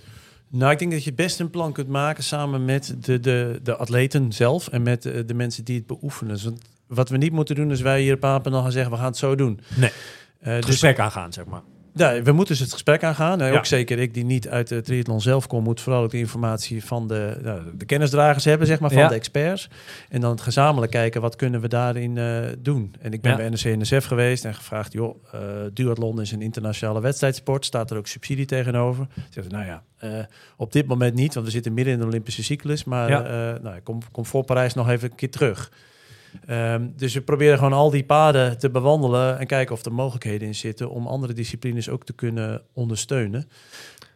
Nou, ik denk dat je best een plan kunt maken samen met de, de, de atleten zelf en met de, de mensen die het beoefenen. Dus want wat we niet moeten doen, is wij hier op Papendal gaan zeggen, we gaan het zo doen. Nee. Het dus gesprek aangaan, zeg maar. Ja, we moeten dus het gesprek aangaan. Ja. ook zeker ik, die niet uit de triathlon zelf kom, moet vooral ook de informatie van de, nou, de kennisdragers hebben, zeg maar, van Ja. de experts. En dan het gezamenlijk kijken, wat kunnen we daarin eh, doen? En ik ben bij NRC-NSF geweest en gevraagd, joh, eh duathlon is een internationale wedstrijdsport. Staat er ook subsidie tegenover? Zeggen ze, nou ja, eh, op dit moment niet, want we zitten midden in de Olympische cyclus. Maar nou, ik kom, kom voor Parijs nog even een keer terug. Ehm, dus we proberen gewoon al die paden te bewandelen en kijken of er mogelijkheden in zitten om andere disciplines ook te kunnen ondersteunen.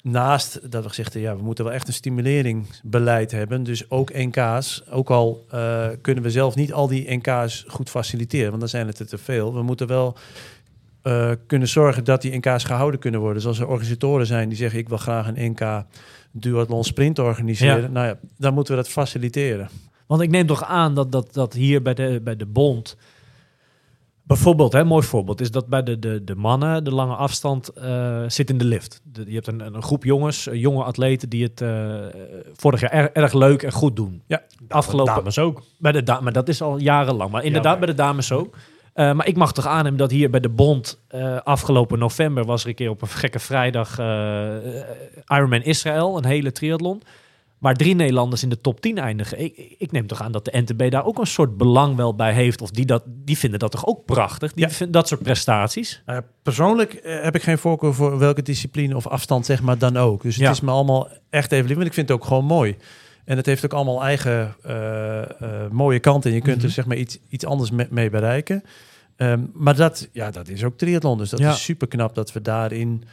Naast dat we gezegd hebben, ja, we moeten wel echt een stimuleringsbeleid hebben. Dus ook NK's, ook al eh, kunnen we zelf niet al die NK's goed faciliteren, want dan zijn het er te veel. We moeten wel eh, kunnen zorgen dat die NK's gehouden kunnen worden. Dus als er organisatoren zijn die zeggen, ik wil graag een NK duathlon sprint organiseren. Ja. Nou ja, dan moeten we dat faciliteren. Want ik neem toch aan dat, dat, dat hier bij de, bij de bond... Bijvoorbeeld, hè, een mooi voorbeeld, is dat bij de, de, de mannen de lange afstand eh, zit in de lift. De- je hebt een, een groep jongens, eh, jonge atleten, die het eh, vorig jaar erg, erg leuk en goed doen. Ja. Afgelopen, Dames ook. bij de da- maar dat is al jarenlang. Maar inderdaad, maar- bij de dames ook. Maar ik mag toch aannemen dat hier bij de Bond afgelopen november was er een keer op een gekke vrijdag Ironman Israël, een hele triathlon. Waar drie Nederlanders in de top 10 eindigen. Ik, ik neem toch aan dat de NTB daar ook een soort belang wel bij heeft. Of die, dat, die vinden dat toch ook prachtig? Die Ja. vinden dat soort prestaties. Nou persoonlijk eh, heb ik geen voorkeur voor welke discipline of afstand zeg maar dan ook. Dus het Ja. is me allemaal echt even lief, want ik vind het ook gewoon mooi. En het heeft ook allemaal eigen eh, eh, mooie kanten. En je kunt Mhm. er zeg maar iets, iets anders me- mee bereiken. Ehm, maar dat, ja, dat is ook triathlon. Dus dat Ja. is super knap dat we daarin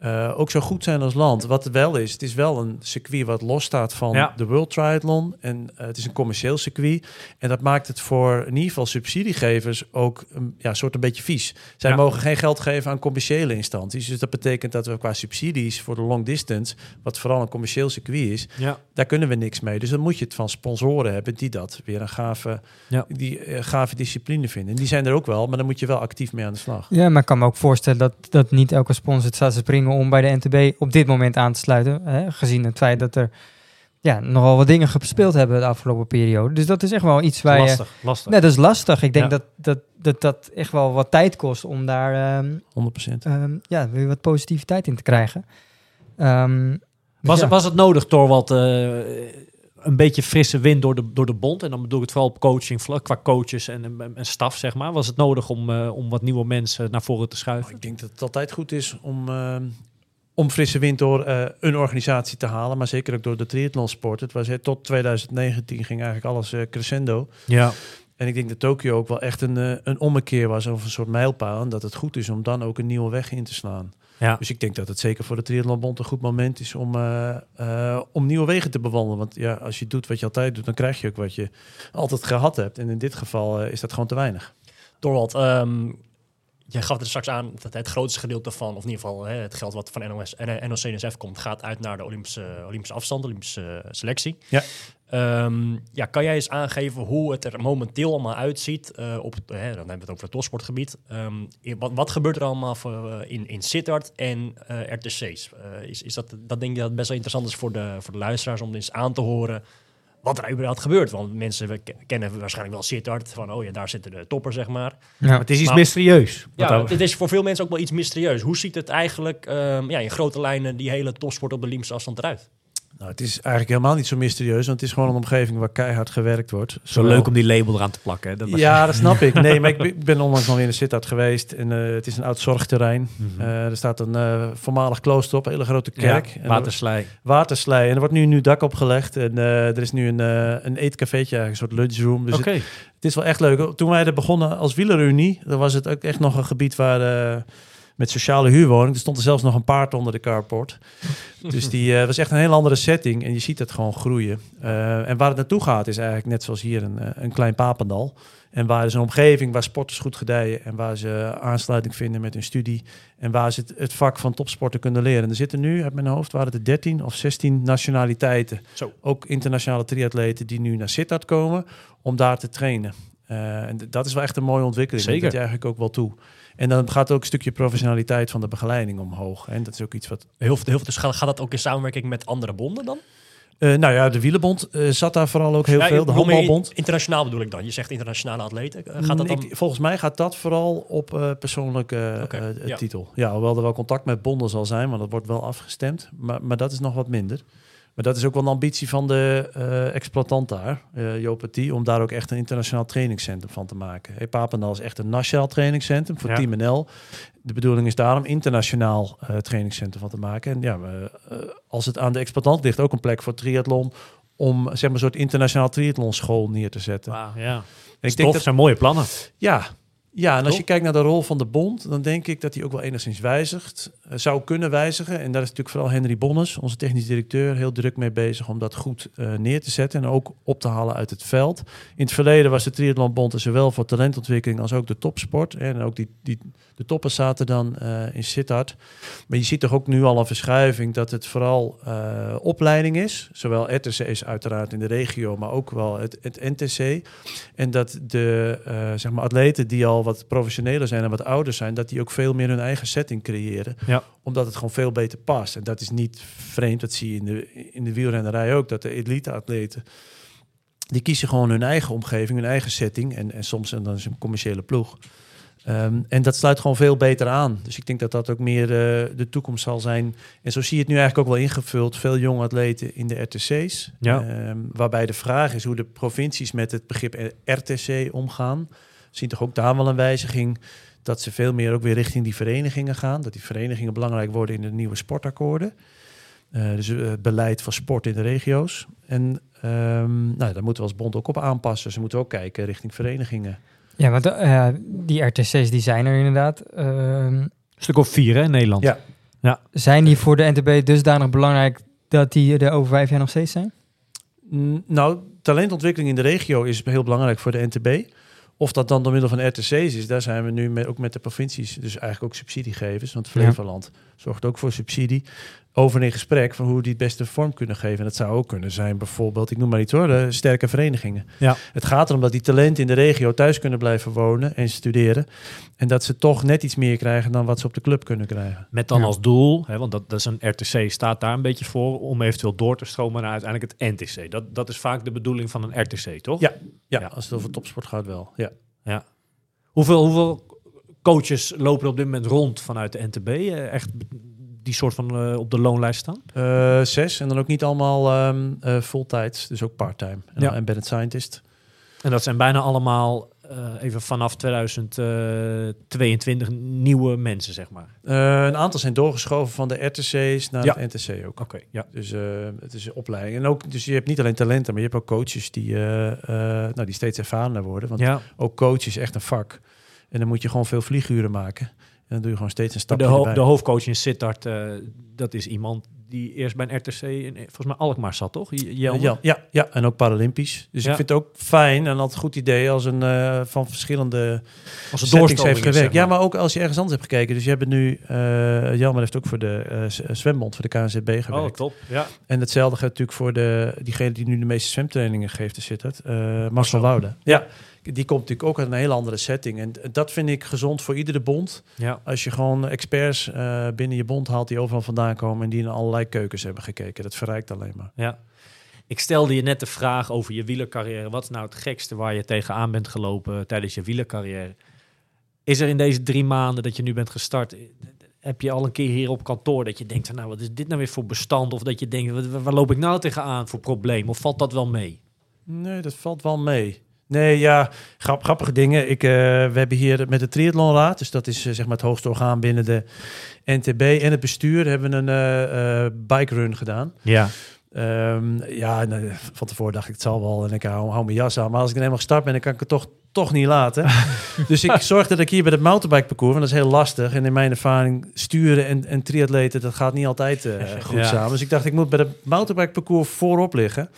eh, ook zo goed zijn als land. Wat het wel is, het is wel een circuit wat losstaat van Ja. de World Triathlon. En eh, het is een commercieel circuit. En dat maakt het voor in ieder geval subsidiegevers ook een ja, soort een beetje vies. Zij Ja. mogen geen geld geven aan commerciële instanties. Dus dat betekent dat we qua subsidies voor de long distance, wat vooral een commercieel circuit is, Ja. daar kunnen we niks mee. Dus dan moet je het van sponsoren hebben die dat weer een gave, Ja. die, eh, gave discipline vinden. En die zijn er ook wel, maar dan moet je wel actief mee aan de slag. Ja, maar ik kan me ook voorstellen dat, dat niet elke sponsor het staat te springen om bij de NTB op dit moment aan te sluiten. Hè? Gezien het feit dat er ja, nogal wat dingen gespeeld hebben de afgelopen periode. Dus dat is echt wel iets waar je... lastig. Nee, dat is lastig. Ik denk Ja. dat, dat, dat dat echt wel wat tijd kost om daar ehm, 100%. ehm, ja, weer wat positiviteit in te krijgen. Ehm, dus Was, ja. was het nodig, Torwald, eh een beetje frisse wind door de, door de bond? En dan bedoel ik het vooral op coaching, qua coaches en, en, en staf, zeg maar. Was het nodig om, eh, om wat nieuwe mensen naar voren te schuiven? Ik denk dat het altijd goed is om, eh, om frisse wind door eh, een organisatie te halen. Maar zeker ook door de triathlonsport. Het was hè, tot 2019 ging eigenlijk alles crescendo. Ja. En ik denk dat Tokio ook wel echt een, een ommekeer was of een soort mijlpaal. En dat het goed is om dan ook een nieuwe weg in te slaan. Ja. Dus ik denk dat het zeker voor de Triathlonbond een goed moment is om, eh, eh, om nieuwe wegen te bewandelen. Want ja, als je doet wat je altijd doet, dan krijg je ook wat je altijd gehad hebt. En in dit geval eh, is dat gewoon te weinig. Dorwald, ehm, jij gaf er straks aan dat het grootste gedeelte van, of in ieder geval hè, het geld wat van NOS, en NOC-NSF komt, gaat uit naar de Olympische, Olympische afstand, Olympische eh, selectie. Ja. Ehm, ja, kan jij eens aangeven hoe het er momenteel allemaal uitziet eh, op hè, dan hebben we het over het topsportgebied. Ehm, wat, wat gebeurt er allemaal voor, eh, in, in Sittard en eh, RTC's? Is, is dat, dat denk ik dat het best wel interessant is voor de, voor de luisteraars om eens aan te horen wat er überhaupt gebeurt. Want mensen we kennen waarschijnlijk wel Sittard, van oh ja, daar zitten de toppers, zeg maar. Het is iets Maar- mysterieus. Ja, het is voor veel mensen ook wel iets mysterieus. Hoe ziet het eigenlijk ehm, ja, in grote lijnen, die hele topsport op de Olympische afstand eruit? Nou, het is eigenlijk helemaal niet zo mysterieus, want het is gewoon een omgeving waar keihard gewerkt wordt. Zo Zowel- leuk om die label eraan te plakken. hè. Dat was- Ja, dat snap ik. Nee, maar ik ben- onlangs nog weer in de Sittard geweest. En eh, het is een oud zorgterrein. Mhm. Eh, er staat een eh, voormalig klooster op, een hele grote Ja, kerk. En er- waterslij. waterslei. En er wordt nu een nieuw dak opgelegd. En er is nu een, een eetcafeetje, een soort lunchroom. Dus Oké. het, het is wel echt leuk. Toen wij er begonnen als wielerunie, dan was het ook echt nog een gebied waar... met sociale huurwoning. Er stond er zelfs nog een paard onder de carport. Dus die eh, was echt een hele andere setting. En je ziet het gewoon groeien. Eh, en waar het naartoe gaat is eigenlijk net zoals hier een, eh, een klein papendal. En waar is een omgeving waar sporters goed gedijen. En waar ze aansluiting vinden met hun studie. En waar ze het, het vak van topsporten kunnen leren. En er zitten nu, uit mijn hoofd, waren het 13 of 16 nationaliteiten. Zo. Ook internationale triatleten die nu naar Sittard komen om daar te trainen. En dat is wel echt een mooie ontwikkeling. Zeker. Dat je eigenlijk ook wel toe. En dan gaat ook een stukje professionaliteit van de begeleiding omhoog. En dat is ook iets wat... Heel veel, heel veel, dus gaat, gaat dat ook in samenwerking met andere bonden dan? Eh, nou ja, de Wielenbond eh, zat daar vooral ook heel Ja, veel. De handbalbond. Internationaal bedoel ik dan. Je zegt internationale atleten. Eh, Gaat dat dan... Ik- volgens mij gaat dat vooral op persoonlijke ja. titel. Ja, hoewel er wel contact met bonden zal zijn, want dat wordt wel afgestemd. Maar, maar dat is nog wat minder. Maar dat is ook wel een ambitie van de eh, exploitant daar, eh Joop Petit, om daar ook echt een internationaal trainingscentrum van te maken. Hey, Papendal is echt een nationaal trainingscentrum voor Ja. Team NL. De bedoeling is daarom internationaal eh trainingscentrum van te maken. En ja, eh, als het aan de exploitant ligt, ook een plek voor triathlon om zeg maar een soort internationaal triathlonschool neer te zetten. Ja. En Ik denk dat zijn mooie plannen. ja, ja, en als je kijkt naar de rol van de bond, dan denk ik dat die ook wel enigszins wijzigt. eh, zou kunnen wijzigen. En daar is natuurlijk vooral Henry Bonnes, onze technisch directeur, heel druk mee bezig om dat goed eh, neer te zetten. En ook op te halen uit het veld. In het verleden was de Triathlonbond er zowel voor talentontwikkeling als ook de topsport. En ook die, die, de toppers zaten dan eh, in Sittard. Maar je ziet toch ook nu al een verschuiving dat het vooral opleiding is. Zowel RTC is uiteraard in de regio, maar ook wel het, het NTC. En dat de zeg maar atleten die al wat professioneler zijn en wat ouder zijn, dat die ook veel meer hun eigen setting creëren. Ja. Omdat het gewoon veel beter past. En dat is niet vreemd, dat zie je in de, in de wielrennerij ook, dat de elite-atleten, die kiezen gewoon hun eigen omgeving, hun eigen setting. En, en soms en dan is een commerciële ploeg. Ehm, en dat sluit gewoon veel beter aan. Dus ik denk dat dat ook meer eh, de toekomst zal zijn. En zo zie je het nu eigenlijk ook wel ingevuld. Veel jonge atleten in de RTC's. Ja. Ehm, waarbij de vraag is hoe de provincies met het begrip RTC omgaan. We zien toch ook daar wel een wijziging. Dat ze veel meer ook weer richting die verenigingen gaan. Dat die verenigingen belangrijk worden in de nieuwe sportakkoorden. Eh, dus eh, het beleid van sport in de regio's. En ehm, nou, daar moeten we als bond ook op aanpassen. Ze moeten ook kijken richting verenigingen. Ja, want eh, die RTC's die zijn er inderdaad. Ehm, Stuk of vier hè, in Nederland. Ja. zijn die voor de NTB dusdanig belangrijk dat die er over vijf jaar nog steeds zijn? Mm, Nou, talentontwikkeling in de regio is heel belangrijk voor de NTB. Of dat dan door middel van RTC's is, daar zijn we nu met, ook met de provincies, dus eigenlijk ook subsidiegevers. Want Flevoland zorgt ook voor subsidie. Over in gesprek van hoe die het beste vorm kunnen geven. En dat zou ook kunnen zijn bijvoorbeeld, ik noem maar iets hoor, de sterke verenigingen. Ja. Het gaat erom dat die talenten in de regio thuis kunnen blijven wonen en studeren. En dat ze toch net iets meer krijgen dan wat ze op de club kunnen krijgen. Met dan Ja. als doel, hè, want dat, dat is een RTC, staat daar een beetje voor, om eventueel door te stromen naar uiteindelijk het NTC. Dat, dat is vaak de bedoeling van een RTC, toch? Ja. Ja, Ja. als het over topsport gaat wel. Ja. ja. Hoeveel, hoeveel coaches lopen er op dit moment rond vanuit de NTB? eh, Echt die soort van eh, op de loonlijst staan? Eh, zes en dan ook niet allemaal fulltijds, dus ook parttime. En Ja. dan embedded scientist. En dat zijn bijna allemaal, even vanaf 2022, nieuwe mensen, zeg maar. Een aantal zijn doorgeschoven van de RTC's naar Ja. het NTC ook. Oké, ja. Dus het is een opleiding. En ook, dus je hebt niet alleen talenten, maar je hebt ook coaches die, nou, die steeds ervarener worden. Want ja. ook coach is echt een vak. En dan moet je gewoon veel vlieguren maken. En dan doe je gewoon steeds een De, stapje ho- erbij. de hoofdcoach in Sittard, eh, dat is iemand die eerst bij een RTC, in, volgens mij Alkmaar zat, toch? Jelmer? ja, ja, ja, en ook Paralympisch. Dus Ja. ik vind het ook fijn en altijd een goed idee als een eh, van verschillende Als een settings heeft gewerkt. zeg Ja, maar ook als je ergens anders hebt gekeken. Dus je hebt nu, eh Jelmer heeft ook voor de zwembond, voor de KNZB Oh, gewerkt. top. Ja. En hetzelfde geldt natuurlijk voor de, diegene die nu de meeste zwemtrainingen geeft, het. eh Marcel Woude. Ja, die komt natuurlijk ook uit een hele andere setting. En dat vind ik gezond voor iedere bond. ja. Als je gewoon experts eh, binnen je bond haalt die overal vandaan komen en die in allerlei keukens hebben gekeken. Dat verrijkt alleen maar. Ja. Ik stelde je net de vraag over je wielercarrière. Wat is nou het gekste waar je tegenaan bent gelopen tijdens je wielercarrière? Is er in deze drie maanden dat je nu bent gestart, eh, heb je al een keer hier op kantoor dat je denkt, nou wat is dit nou weer voor bestand? Of dat je denkt, waar loop ik nou tegenaan voor probleem? Of valt dat wel mee? Nee, dat valt wel mee. Nee, ja, grap, grappige dingen. Ik, eh, we hebben hier met de Triathlonraad, dus dat is eh, zeg maar het hoogste orgaan binnen de NTB en het bestuur, hebben we een eh bike run gedaan. Ja. Ehm, ja, nou, van tevoren dacht ik het zal wel en ik hou, hou mijn jas aan. Maar als ik dan eenmaal gestart ben, dan kan ik het toch, toch niet laten. dus ik zorgde dat ik hier bij het mountainbike parcours, want dat is heel lastig. En in mijn ervaring sturen en, en triatleten, dat gaat niet altijd goed Ja. samen. Dus ik dacht, ik moet bij het mountainbike parcours voorop liggen.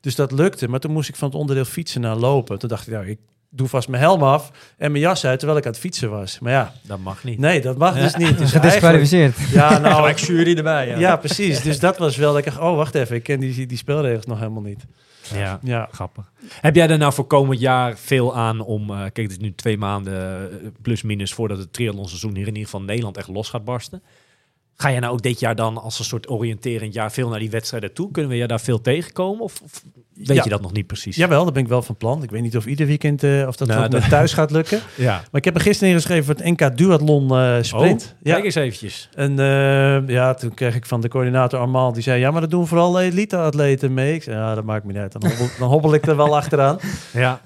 Dus dat lukte. Maar toen moest ik van het onderdeel fietsen naar lopen. Toen dacht ik, nou, ik doe vast mijn helm af en mijn jas uit terwijl ik aan het fietsen was. Maar ja, Dat mag niet. nee, dat mag dus niet. Dus Gedisqualificeerd. ja, nou, Gelijk jury erbij. Ja. ja, precies. Dus dat was wel lekker. Oh, wacht even. Ik ken die, die spelregels nog helemaal niet. Ja. Ja. Grappig. Heb jij er nou voor komend jaar veel aan om... eh, kijk, het is nu twee maanden eh, plus minus voordat het triathlonseizoen hier in ieder geval Nederland echt los gaat barsten. Ga je nou ook dit jaar dan als een soort oriënterend jaar veel naar die wedstrijden toe? Kunnen we je daar veel tegenkomen? Of, of weet Ja. je dat nog niet precies? Jawel, daar ben ik wel van plan. Ik weet niet of ieder weekend eh, of dat Nou, thuis gaat lukken. ja. Maar ik heb er gisteren ingeschreven voor het NK Duathlon eh Sprint. Oh, ja. Kijk eens eventjes. En eh, ja, toen kreeg ik van de coördinator Armand, die zei, ja, maar dat doen vooral elite-atleten mee. Ik zei, ja, dat maakt me niet uit. Dan hobbel, dan hobbel ik er wel achteraan. Ja.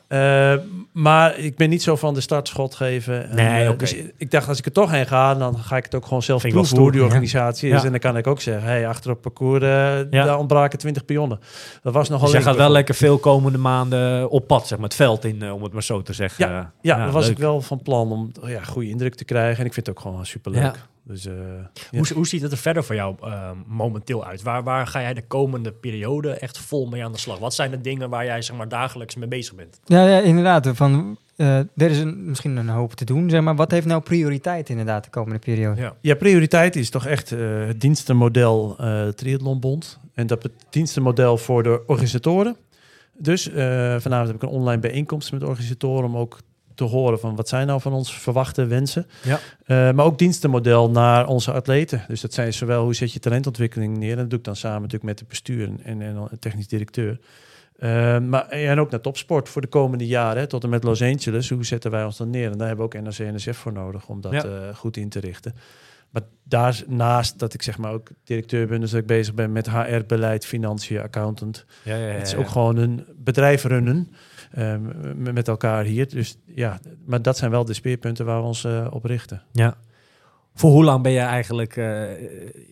Maar ik ben niet zo van de startschot geven. En, Nee, oké. Dus ik dacht, als ik er toch heen ga, dan ga ik het ook gewoon zelf proeven hoe die ja. organisatie is. En dan kan ik ook zeggen, hey, achter op parcours, daar ontbraken 20 pionnen. Dat was nogal Dus wel lekker. veel komende maanden op pad, zeg maar, het veld in, eh, om het maar zo te zeggen. Ja, ja, daar was leuk. ik wel van plan om oh ja, goede indruk te krijgen. En ik vind het ook gewoon superleuk. Ja. Dus, eh, ja. Hoe, hoe ziet het er verder voor jou eh, momenteel uit? Waar, waar ga jij de komende periode echt vol mee aan de slag? Wat zijn de dingen waar jij zeg maar, dagelijks mee bezig bent? Ja, ja inderdaad. Van, eh, er is een, misschien een hoop te doen. Zeg maar. Wat heeft nou prioriteit inderdaad de komende periode? Ja. Ja, prioriteit is toch echt eh, het dienstenmodel eh Triathlonbond. En dat het dienstenmodel voor de organisatoren. Dus eh, vanavond heb ik een online bijeenkomst met organisatoren om ook te horen van wat zijn nou van ons verwachte wensen. Ja. Eh, maar ook dienstenmodel naar onze atleten. Dus dat zijn zowel hoe zet je talentontwikkeling neer. En dat doe ik dan samen natuurlijk met de bestuur en, en, technisch directeur. Eh, maar, en ook naar topsport voor de komende jaren, hè, tot en met Los Angeles. Hoe zetten wij ons dan neer? En daar hebben we ook NRC en NSF voor nodig om dat Ja. goed in te richten. Maar daarnaast dat ik zeg maar ook directeur ben, dus dat ik bezig ben met HR-beleid, financiën, accountant. Ja, ja, ja, Het is ook gewoon een bedrijf runnen eh, m- met elkaar hier. Dus ja, maar dat zijn wel de speerpunten waar we ons eh, op richten. Ja. Voor hoe lang ben je eigenlijk eh,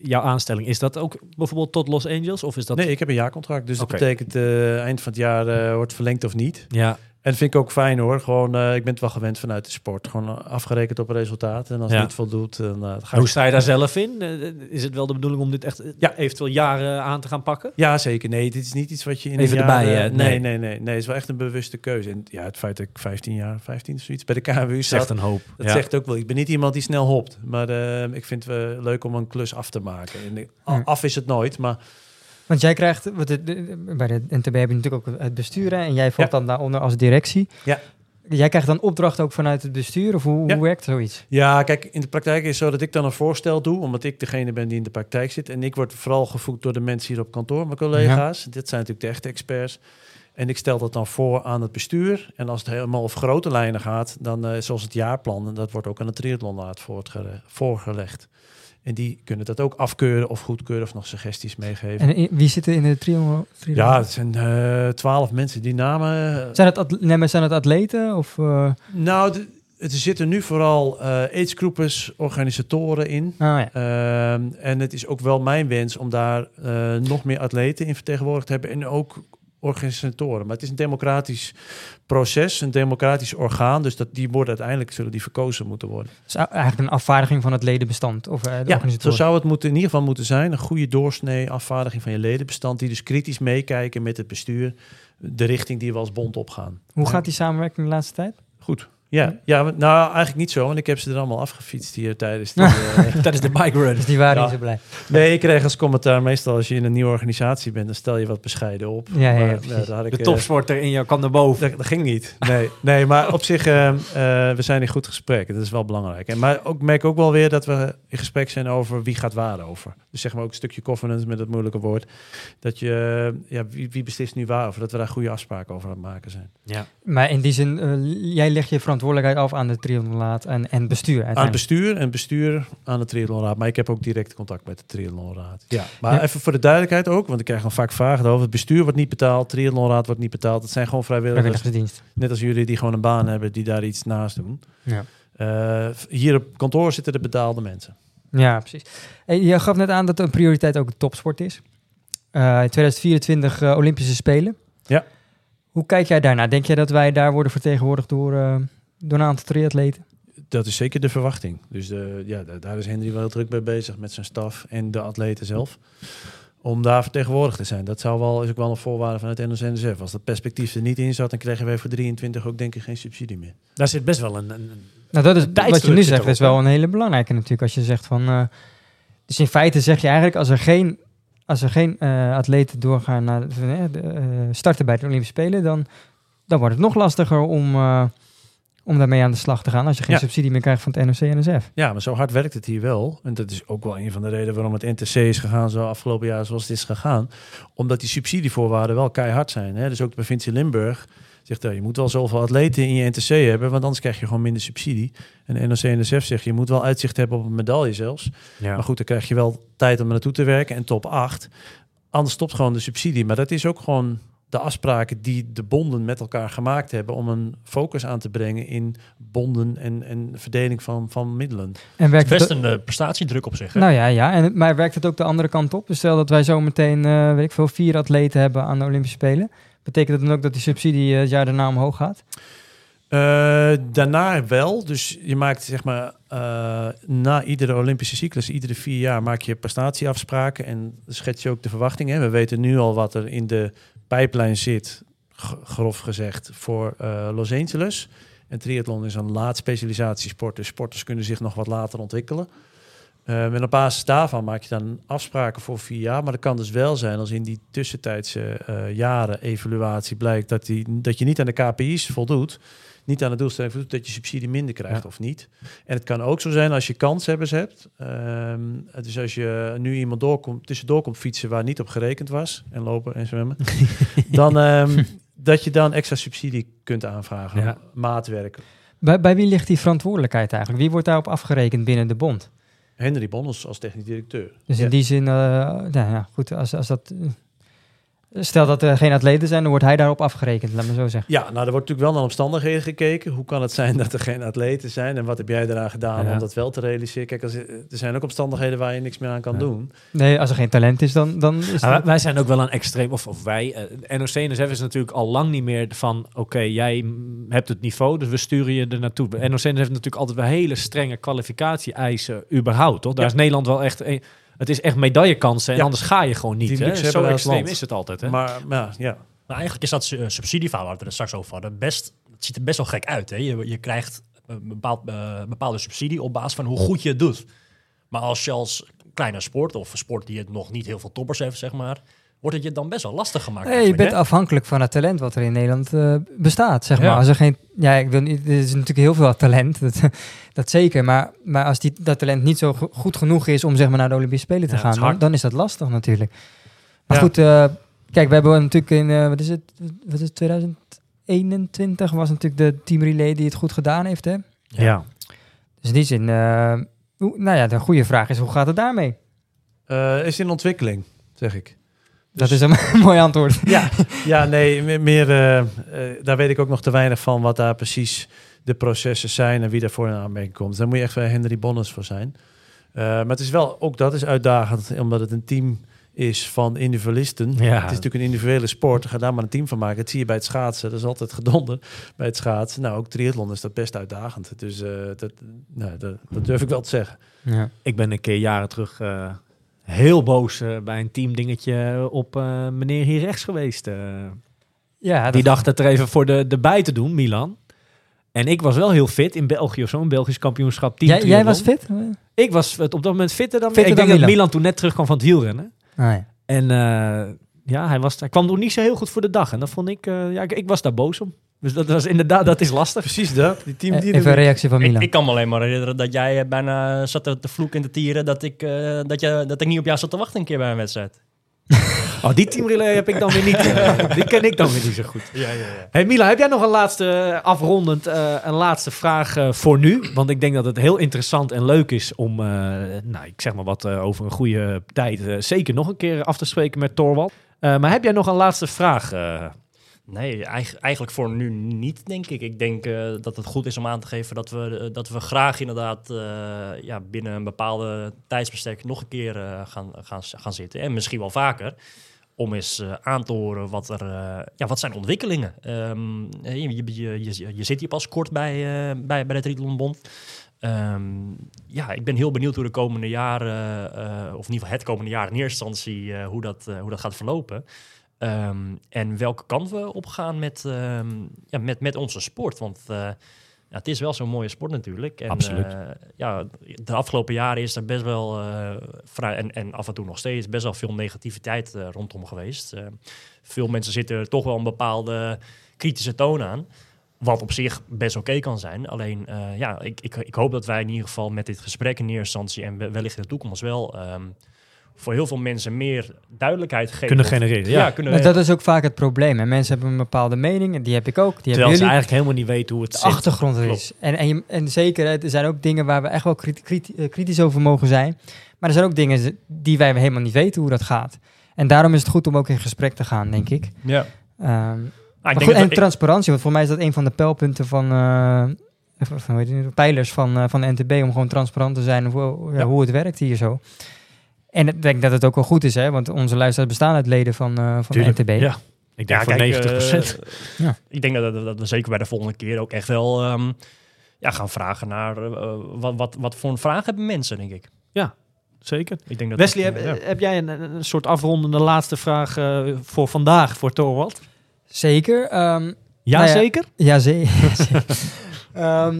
jouw aanstelling? Is dat ook bijvoorbeeld tot Los Angeles? Of is dat... Nee, ik heb een jaarcontract, dus dat betekent eh, eind van het jaar wordt verlengd of niet. Ja, dat vind ik ook fijn hoor. Gewoon, eh, ik ben het wel gewend vanuit de sport. Gewoon eh, afgerekend op resultaat. En als Ja. het niet voldoet, dan eh, ga Hoe sta je daar zelf in? Is het wel de bedoeling om dit echt Ja. eventueel jaren aan te gaan pakken? Ja, zeker. Nee, dit is niet iets wat je in Even erbij, nee, Nee. nee, nee, nee. Het is wel echt een bewuste keuze. En ja, het feit dat ik 15 jaar, 15 of zoiets, bij de KWU Zegt zat... een hoop. Dat Ja. zegt ook wel. Ik ben niet iemand die snel hopt. Maar ik vind het wel leuk om een klus af te maken. En Ja. af is het nooit, maar... Want jij krijgt, wat het- bij de NTB heb je natuurlijk ook het bestuur en jij valt Ja. dan daaronder als directie. Ja. Jij krijgt dan opdracht ook vanuit het bestuur of hoe, Ja. hoe werkt zoiets? Ja, kijk, in de praktijk is het zo dat ik dan een voorstel doe, omdat ik degene ben die in de praktijk zit. En ik word vooral gevoed door de mensen hier op kantoor, mijn collega's. Dit zijn natuurlijk de echte experts. En ik stel dat dan voor aan het bestuur. En als het helemaal over grote lijnen gaat, dan eh, zoals het jaarplan, en dat wordt ook aan de triathlonraad voorgelegd. En die kunnen dat ook afkeuren of goedkeuren of nog suggesties meegeven. En wie zit er in de trio? trio- ja, het zijn eh, twaalf mensen die namen. eh, Zijn het, at- nee, maar zijn het atleten? Of, eh, Nou, de- er zitten nu vooral eh aidsgroepers, organisatoren in. oh ja. Ehm, en het is ook wel mijn wens om daar nog meer atleten in vertegenwoordigd te hebben. En ook organisatoren. Maar het is een democratisch proces, een democratisch orgaan. Dus dat, die worden uiteindelijk zullen die verkozen moeten worden. Dus eigenlijk een afvaardiging van het ledenbestand of eh, de Ja, zo zou het moeten, in ieder geval moeten zijn. Een goede doorsnee afvaardiging van je ledenbestand. Die dus kritisch meekijken met het bestuur. De richting die we als bond opgaan. Hoe Ja. gaat die samenwerking de laatste tijd? Goed. Ja, ja, maar- nou eigenlijk niet zo, want ik heb ze er allemaal afgefietst hier tijdens die, eh, Tijdens de bike run. Dus die waren Ja. niet zo blij. Nee, ik kreeg als commentaar meestal als je in een nieuwe organisatie bent, dan stel je wat bescheiden op. Ja, ja, ja, Maar, daar had ik, De eh, topsporter in jou kan naar boven. dat, dat ging niet. Nee, nee maar op zich, eh, eh, we zijn in goed gesprek. Dat is wel belangrijk. En, maar ook, ik merk ook wel weer dat we in gesprek zijn over wie gaat waar over. Dus zeg maar ook een stukje governance met het moeilijke woord. Dat je, ja, wie, wie beslist nu waarover? Dat we daar goede afspraken over aan het maken zijn. Ja. Maar in die zin, jij legt je verantwoordelijkheid af aan de triathlonraad en, en bestuur Aan het bestuur en bestuur aan de triathlonraad. Maar ik heb ook direct contact met de triathlonraad. Ja, maar Ja. even voor de duidelijkheid ook, want ik krijg dan vaak vragen over. Het bestuur wordt niet betaald, triathlonraad wordt niet betaald. Het zijn gewoon vrijwilligers. Vrijwilligersdienst. Net als jullie die gewoon een baan hebben, die daar iets naast doen. Ja. Eh, hier op kantoor zitten de betaalde mensen. Ja, precies. Hey, je gaf net aan dat een prioriteit ook topsport is. Eh, in 2024 eh, Olympische Spelen. Ja. Hoe kijk jij daarnaar? Denk jij dat wij daar worden vertegenwoordigd door, eh, door een aantal triatleten? Dat is zeker de verwachting. Dus de, ja, da- daar is Henry wel heel druk mee bezig met zijn staf en de atleten zelf. Om daar vertegenwoordigd te zijn. Dat zou wel, is ook wel een voorwaarde van het NOC-NSF. Als dat perspectief er niet in zat, dan kregen wij voor 23 ook denk ik geen subsidie meer. Daar zit best wel een... een Nou, dat is wat je nu zegt, is wel een hele belangrijke natuurlijk. Als je zegt van. eh, dus in feite zeg je eigenlijk, als er geen, als er geen eh, atleten doorgaan naar de, eh, starten bij de Olympische Spelen, dan, dan wordt het nog lastiger om, eh, om daarmee aan de slag te gaan. Als je geen Ja. subsidie meer krijgt van het NOC-NSF. Ja, maar zo hard werkt het hier wel. En dat is ook wel een van de redenen waarom het NTC is gegaan zo afgelopen jaar zoals het is gegaan. Omdat die subsidievoorwaarden wel keihard zijn. Hè? Dus ook de provincie Limburg zegt, je moet wel zoveel atleten in je NTC hebben, want anders krijg je gewoon minder subsidie. En de NOC-NSF zegt, je moet wel uitzicht hebben op een medaille zelfs. ja. Maar goed, dan krijg je wel tijd om er naartoe te werken en top 8. Anders stopt gewoon de subsidie. Maar dat is ook gewoon de afspraken die de bonden met elkaar gemaakt hebben om een focus aan te brengen in bonden en, en verdeling van, van middelen. En werkt Best het, een eh, prestatiedruk op zich. Hè? nou ja, ja. En, het- maar werkt het ook de andere kant op? Dus stel dat wij zo meteen, eh, weet ik veel, vier atleten hebben aan de Olympische Spelen. Betekent dat dan ook dat die subsidie eh, het jaar daarna omhoog gaat? Eh, daarna wel. Dus je maakt zeg maar eh, na iedere Olympische cyclus, iedere vier jaar, maak je prestatieafspraken en schets je ook de verwachtingen. We weten nu al wat er in de pijplijn zit, grof gezegd, voor eh, Los Angeles. En triathlon is een laat specialisatiesport, dus sporters kunnen zich nog wat later ontwikkelen. Met op basis daarvan maak je dan afspraken voor vier jaar. Maar dat kan dus wel zijn als in die tussentijdse jaren evaluatie blijkt dat, die, dat je niet aan de KPI's voldoet, niet aan de doelstelling voldoet, dat je subsidie minder krijgt Ja. of niet. En het kan ook zo zijn als je kanshebbers hebt. Ehm, dus als je nu iemand doorkomt, tussendoor komt fietsen waar niet op gerekend was, en lopen en zwemmen, dan ehm, dat je dan extra subsidie kunt aanvragen. Ja. Maatwerk. Bij, bij wie ligt die verantwoordelijkheid eigenlijk? Wie wordt daarop afgerekend binnen de bond? Henry Bonnels als technisch directeur. Dus Ja. in die zin, eh, nou ja, goed, als, als dat... Stel dat er geen atleten zijn, dan wordt hij daarop afgerekend, laat me zo zeggen. Ja, nou, er wordt natuurlijk wel naar omstandigheden gekeken. Hoe kan het zijn dat er geen atleten zijn? En wat heb jij eraan gedaan Ja. om dat wel te realiseren? Kijk, als, er zijn ook omstandigheden waar je niks meer aan kan Ja. doen. Nee, als er geen talent is, dan, dan is Ja, het... wij, zijn ook wel een extreem, of, of wij, eh NOC-NSF is natuurlijk al lang niet meer van, oké, jij hebt het niveau, dus we sturen je er naartoe. NOC-NSF heeft natuurlijk altijd wel hele strenge kwalificatie-eisen überhaupt, toch? Daar Ja. is Nederland wel echt, een- het is echt medaillekansen en Ja. anders ga je gewoon niet. Die Hè? Zo extreem land. is het altijd, hè? Maar, maar ja, ja. Maar eigenlijk is dat eh, subsidieverhaal waar we het straks over hadden. Best, het ziet er best wel gek uit. Hè? Je, je krijgt een bepaald, eh, bepaalde subsidie op basis van hoe goed je het doet. Maar als je als kleine sport, of een sport die het nog niet heel veel toppers heeft, zeg maar, wordt het je dan best wel lastig gemaakt. Nee, je bent hè? afhankelijk van het talent wat er in Nederland eh, bestaat, zeg Ja. maar. Als er geen, ja, ik wil niet, er is natuurlijk heel veel talent, dat, dat zeker. Maar, maar als die, dat talent niet zo go- goed genoeg is om zeg maar, naar de Olympische Spelen te Ja, gaan, is dan, is dat lastig natuurlijk. Maar Ja. goed, eh, kijk, we hebben natuurlijk in, eh, wat is het, wat is het, 2021 was natuurlijk de team relay die het goed gedaan heeft, hè? ja. Dus in die zin, hoe- nou ja, de goede vraag is, hoe gaat het daarmee? Eh, is in ontwikkeling, zeg ik. Dat is een mooi antwoord. Ja, ja nee, me- meer, eh, eh, daar weet ik ook nog te weinig van wat daar precies de processen zijn en wie daarvoor in aanmerking komt. Daar moet je echt bij Henry Bonnes voor zijn. Eh, maar het is wel, ook dat is uitdagend, omdat het een team is van individualisten. Ja. Het is natuurlijk een individuele sport, ga daar maar een team van maken. Dat zie je bij het schaatsen, dat is altijd gedonder bij het schaatsen. Nou, ook triathlon is dat best uitdagend. Dus eh, dat, nou, dat, dat durf ik wel te zeggen. Ja. Ik ben een keer jaren terug eh, heel boos eh, bij een teamdingetje op eh, meneer hier rechts geweest. eh. Ja, Die dacht het er even voor de, de bij te doen, Milan. En ik was wel heel fit in België of zo, een Belgisch kampioenschap. Team jij, jij was fit? Ik was op dat moment fitter dan Fitter Ik dan denk dat Milan. Toen net terugkwam van het wielrennen. Ah, ja. En ja, hij, was, hij kwam toen niet zo heel goed voor de dag. En dat vond ik, ja, ik, ik was daar boos om. Dus dat was inderdaad, dat is lastig. Precies dat, die team die Eh, Even een reactie van Ik, Milan. ik kan me alleen maar herinneren dat jij eh, bijna zat te te vloeken en te tieren dat ik, eh, dat, je, dat ik niet op jou zat te wachten een keer bij een wedstrijd. Oh, die teamrelay heb ik dan weer niet. eh, die ken ik dan weer niet zo goed. Ja, ja, ja. Hey Mila, heb jij nog een laatste, eh, afrondend, eh, een laatste vraag eh, voor nu? Want ik denk dat het heel interessant en leuk is om, eh, nou, ik zeg maar wat, eh, over een goede tijd eh, zeker nog een keer af te spreken met Torwald. Eh, maar heb jij nog een laatste vraag? Nee, eig- eigenlijk voor nu niet, denk ik. Ik denk eh, dat het goed is om aan te geven dat we, eh, dat we graag inderdaad eh, ja, binnen een bepaalde tijdsbestek nog een keer gaan, gaan, gaan zitten. En misschien wel vaker. Om eens aan te horen wat er ja, wat zijn ontwikkelingen. Ehm, je, je, je, zit hier pas kort bij, bij, bij de Triathlonbond. Ehm ja, ik ben heel benieuwd hoe de komende jaren, of in ieder geval het komende jaar in eerste instantie, hoe, dat, hoe dat gaat verlopen. Ehm, en welke kant we opgaan met, ehm, ja, met, met onze sport. Want eh, ja, het is wel zo'n mooie sport natuurlijk. En, Absoluut. eh, ja, de afgelopen jaren is er best wel eh, vrij, en, en af en toe nog steeds best wel veel negativiteit rondom geweest. Veel mensen zitten er toch wel een bepaalde kritische toon aan. Wat op zich best oké kan zijn. Alleen, ja, ik, ik, ik hoop dat wij in ieder geval met dit gesprek in eerste instantie en we- wellicht in de toekomst wel ehm, voor heel veel mensen meer duidelijkheid geven. Kunnen Of- genereren, Ja, ja. kunnen Maar dat is ook vaak het probleem. En mensen hebben een bepaalde mening, en die heb ik ook. Die Terwijl hebben ze jullie. eigenlijk helemaal niet weten hoe het de zit. achtergrond er is. En, en, je- en zeker, er zijn ook dingen waar we echt wel kriti- kriti- eh, kritisch over mogen zijn. Maar er zijn ook dingen die wij helemaal niet weten hoe dat gaat. En daarom is het goed om ook in gesprek te gaan, denk ik. Ja. Ehm, Ah, ik goed, denk en dat ik- transparantie, want voor mij is dat een van de pijlpunten van, eh, van, van, hoe heet het, pijlers van, eh, van de NTB, om gewoon transparant te zijn hoe, ja, Ja. hoe het werkt hier zo. En ik denk dat het ook wel goed is, hè, want onze luisteraars bestaan uit leden van, eh, van Tuurlijk, de NTB. Ja, ik denk voor kijk, 90%. eh, Ja. Ik denk dat, dat, dat we zeker bij de volgende keer ook echt wel ehm, ja, gaan vragen naar eh, wat, wat, wat voor een vraag hebben mensen, denk ik. Zeker. ik denk dat Wesley, dat, heb, eh, ja. heb jij een, een soort afrondende laatste vraag eh, voor vandaag voor Torwald? Zeker. ehm, Ja, Nou ja, zeker? Ja, ze- Ehm,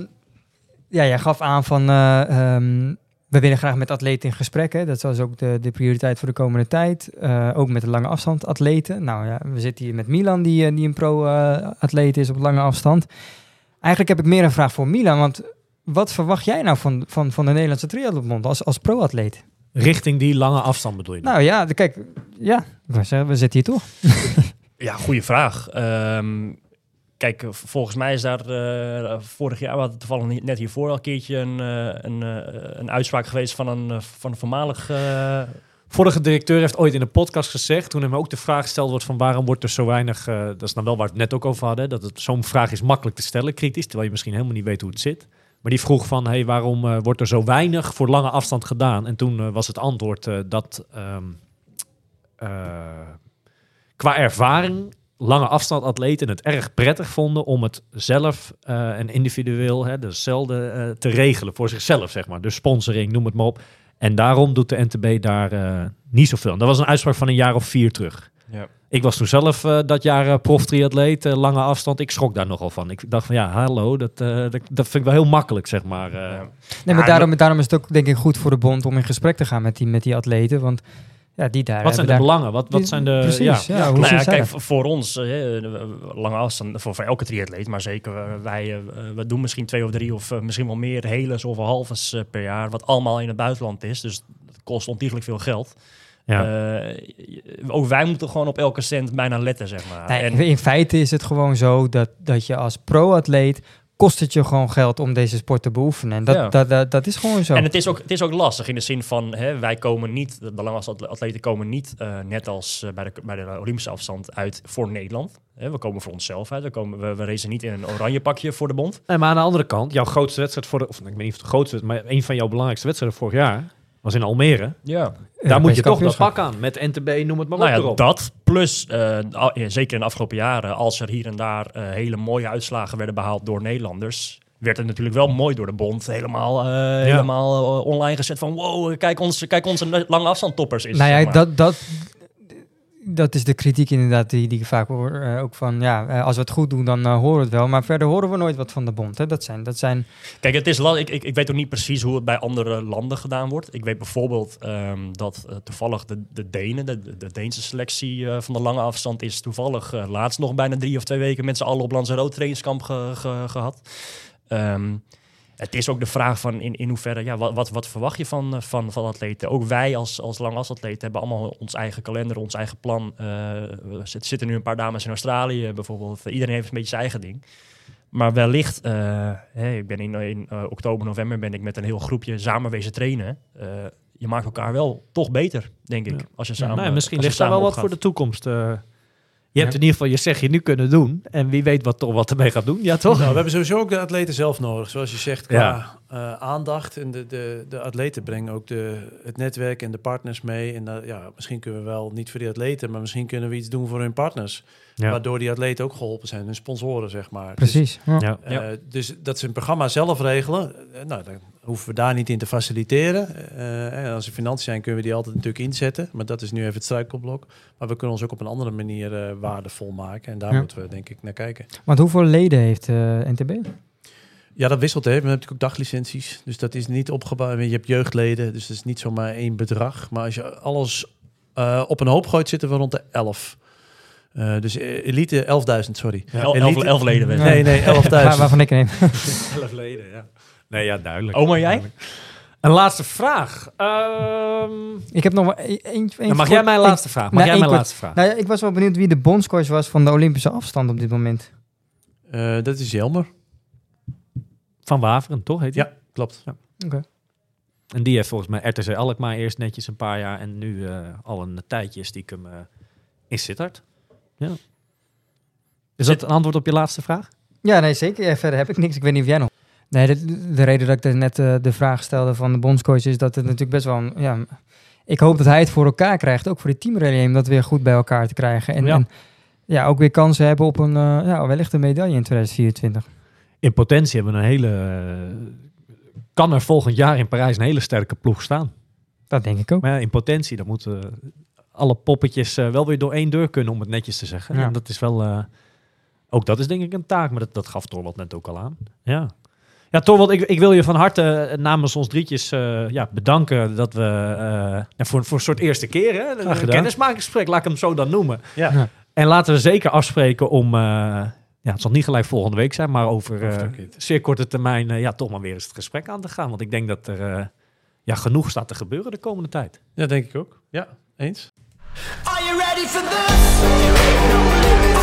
ja, jij gaf aan van eh, ehm, we willen graag met atleten in gesprek. Hè? Dat is ook de, de prioriteit voor de komende tijd. Eh, ook met de lange afstand atleten. Nou ja, we zitten hier met Milan, die, eh, die een pro-atleet is op lange afstand. Eigenlijk heb ik meer een vraag voor Milan. Want wat verwacht jij nou van, van, van de Nederlandse triathlonbond als, als pro-atleet? Richting die lange afstand bedoel je? dan? Nou ja, kijk, ja, zeggen, we zitten hier toch. Ja, goede vraag. Ehm, kijk, volgens mij is daar eh, vorig jaar, we hadden toevallig net hiervoor al een keertje een, eh, een, eh, een uitspraak geweest van een, van een voormalig... vorige directeur heeft ooit in een podcast gezegd, toen hem ook de vraag gesteld wordt van waarom wordt er zo weinig, dat is dan wel waar we het net ook over hadden, dat het zo'n vraag is makkelijk te stellen, kritisch, terwijl je misschien helemaal niet weet hoe het zit. Maar die vroeg van, hey, waarom wordt er zo weinig voor lange afstand gedaan? En toen was het antwoord dat ehm, eh, qua ervaring lange afstandatleten het erg prettig vonden om het zelf eh, en individueel, hè, dezelfde, eh, te regelen voor zichzelf, zeg maar. Dus sponsoring, noem het maar op. En daarom doet de NTB daar eh, niet zoveel. En dat was een uitspraak van een jaar of vier terug. Ja. Ik was toen zelf dat jaar uh, proftriatleet, lange afstand. Ik schrok daar nogal van. Ik dacht van ja, hallo, dat, eh, dat, dat vind ik wel heel makkelijk, zeg maar. eh. Ja. Nee, maar Ja, daarom, daarom is het ook denk ik goed voor de bond om in gesprek te gaan met die, met die atleten. Want ja, die daar Wat zijn de daar- belangen? Wat, wat zijn de... Precies, ja. ja. hoe Nou ja, kijk, dat? voor- ons, eh, lange afstand, voor, voor elke triatleet, maar zeker eh, wij, eh, we doen misschien twee of drie of eh, misschien wel meer heles of halves eh, per jaar, wat allemaal in het buitenland is. Dus dat kost ontiegelijk veel geld. Ja. Eh, ook wij moeten gewoon op elke cent bijna letten, zeg maar. Nee, en, in feite is het gewoon zo dat, dat je als pro-atleet kost het je gewoon geld om deze sport te beoefenen. En dat, Ja. dat, dat, dat is gewoon zo. En het is, ook, het is ook lastig in de zin van, hè, wij komen niet, de lange atleten komen niet eh, net als eh, bij, de, bij de Olympische afstand uit voor Nederland. Hè, we komen voor onszelf uit. We, komen, we, we racen niet in een oranje pakje voor de bond. Nee, maar aan de andere kant, jouw grootste wedstrijd voor de... Of ik weet niet of het de grootste maar een van jouw belangrijkste wedstrijden vorig jaar was in Almere. Ja. Daar moet je toch dat pak aan. Met NTB, noem het maar Nou op ja, erop. dat plus, eh, al- ja, zeker in de afgelopen jaren, als er hier en daar eh, hele mooie uitslagen werden behaald door Nederlanders, werd het natuurlijk wel mooi door de bond helemaal, eh, helemaal online gezet van wow, kijk, ons, kijk onze lange afstandtoppers is. Nou ja, zeg maar. dat, dat, dat is de kritiek inderdaad die, die ik vaak hoor. eh, ook van, ja, eh, als we het goed doen, dan eh, horen we het wel. Maar verder horen we nooit wat van de bond. Hè. Dat, zijn, dat zijn... Kijk, het is ik, ik, ik weet ook niet precies hoe het bij andere landen gedaan wordt. Ik weet bijvoorbeeld ehm, dat toevallig de, de Denen, de, de Deense selectie van de lange afstand, is toevallig laatst nog bijna drie of twee weken met z'n allen op Lanzarote trainingskamp ge- ge- gehad. Ehm, het is ook de vraag van in, in hoeverre, ja, wat, wat, wat verwacht je van, eh, van, van atleten? Ook wij als, als langasatleten hebben allemaal ons eigen kalender, ons eigen plan. Eh, we zit- zitten nu een paar dames in Australië bijvoorbeeld. Iedereen heeft een beetje zijn eigen ding. Maar wellicht, eh, hè, ik ben in, in eh, oktober, november ben ik met een heel groepje samen wezen trainen. Eh, je maakt elkaar wel toch beter, denk ik. Ja. Als je Ja, samen, nou, ja, misschien ligt daar wel wat voor de toekomst. Je hebt in ieder geval je zegje nu kunnen doen. En wie weet wat toch wat ermee gaat doen. Ja, toch? Nou, we hebben sowieso ook de atleten zelf nodig. Zoals je zegt, qua Ja. eh, aandacht. En de, de, de atleten brengen ook de, het netwerk en de partners mee. En dat- ja, misschien kunnen we wel, niet voor die atleten, maar misschien kunnen we iets doen voor hun partners. Ja. Waardoor die atleten ook geholpen zijn. Hun sponsoren, zeg maar. Precies. Ja. Ja. Dus, eh, dus dat ze een programma zelf regelen. eh, nou, dan hoeven we daar niet in te faciliteren. Eh, en als er financiën zijn, kunnen we die altijd natuurlijk inzetten. Maar dat is nu even het struikelblok. Maar we kunnen ons ook op een andere manier eh, waardevol maken. En daar Ja. moeten we denk ik naar kijken. Want hoeveel leden heeft eh, NTB? Ja, dat wisselt. Hè. We hebben natuurlijk ook daglicenties. Dus dat is niet opgebouwd. Je hebt jeugdleden, dus dat is niet zomaar één bedrag. Maar als je alles eh, op een hoop gooit, zitten we rond de 11. Eh, dus elite 11.000, sorry. Elite- elf, elf leden. Ja. Nee, nee, 11.000. Waar, waarvan ik neem. Elf leden, ja. Nee, ja, duidelijk. Oh, maar jij? Een laatste vraag. Ehm, Ik heb nog wel e- eentje. dan mag jij mijn laatste vraag? Mag nou, jij mijn kort- laatste vraag? Nou ja, ik was wel benieuwd wie de bondscoach was van de Olympische afstand op dit moment. Eh, dat is Jelmer. Van Waveren, toch? Heet hij? Ja, klopt. En die heeft volgens mij RTC Alkmaar eerst netjes een paar jaar. En nu eh, al een tijdje stiekem eh in Sittard. Ja. Is dat een antwoord op je laatste vraag? Ja, nee, zeker. Ja, verder heb ik niks. Ik weet niet of jij nog... Nee, de, de reden dat ik net eh, de vraag stelde van de bondscoach is dat het natuurlijk best wel... Een, ja, ik hoop dat hij het voor elkaar krijgt, ook voor die teamrally, om dat weer goed bij elkaar te krijgen. En Ja. en, ja ook weer kansen hebben op een, eh, ja, wellicht een medaille in 2024. In potentie hebben we een hele... eh, kan er volgend jaar in Parijs een hele sterke ploeg staan. Dat denk ik ook. Maar ja, in potentie, dan moeten alle poppetjes eh, wel weer door één deur kunnen, om het netjes te zeggen. Ja. En dat is wel... eh, ook dat is denk ik een taak, maar dat, dat gaf Torwald net ook al aan. Ja. Ja, Torwald, ik, ik wil je van harte namens ons drietjes eh, ja, bedanken dat we eh, ja, voor, voor een soort eerste keer, hè, een, kennismakingsgesprek, laat ik hem zo dan noemen. Ja. Ja. En laten we zeker afspreken om, eh, ja, het zal niet gelijk volgende week zijn, maar over eh, zeer korte termijn ja, toch maar weer eens het gesprek aan te gaan. Want ik denk dat er eh, ja, genoeg staat te gebeuren de komende tijd. Ja, denk ik ook. Ja, eens. Are you ready for this?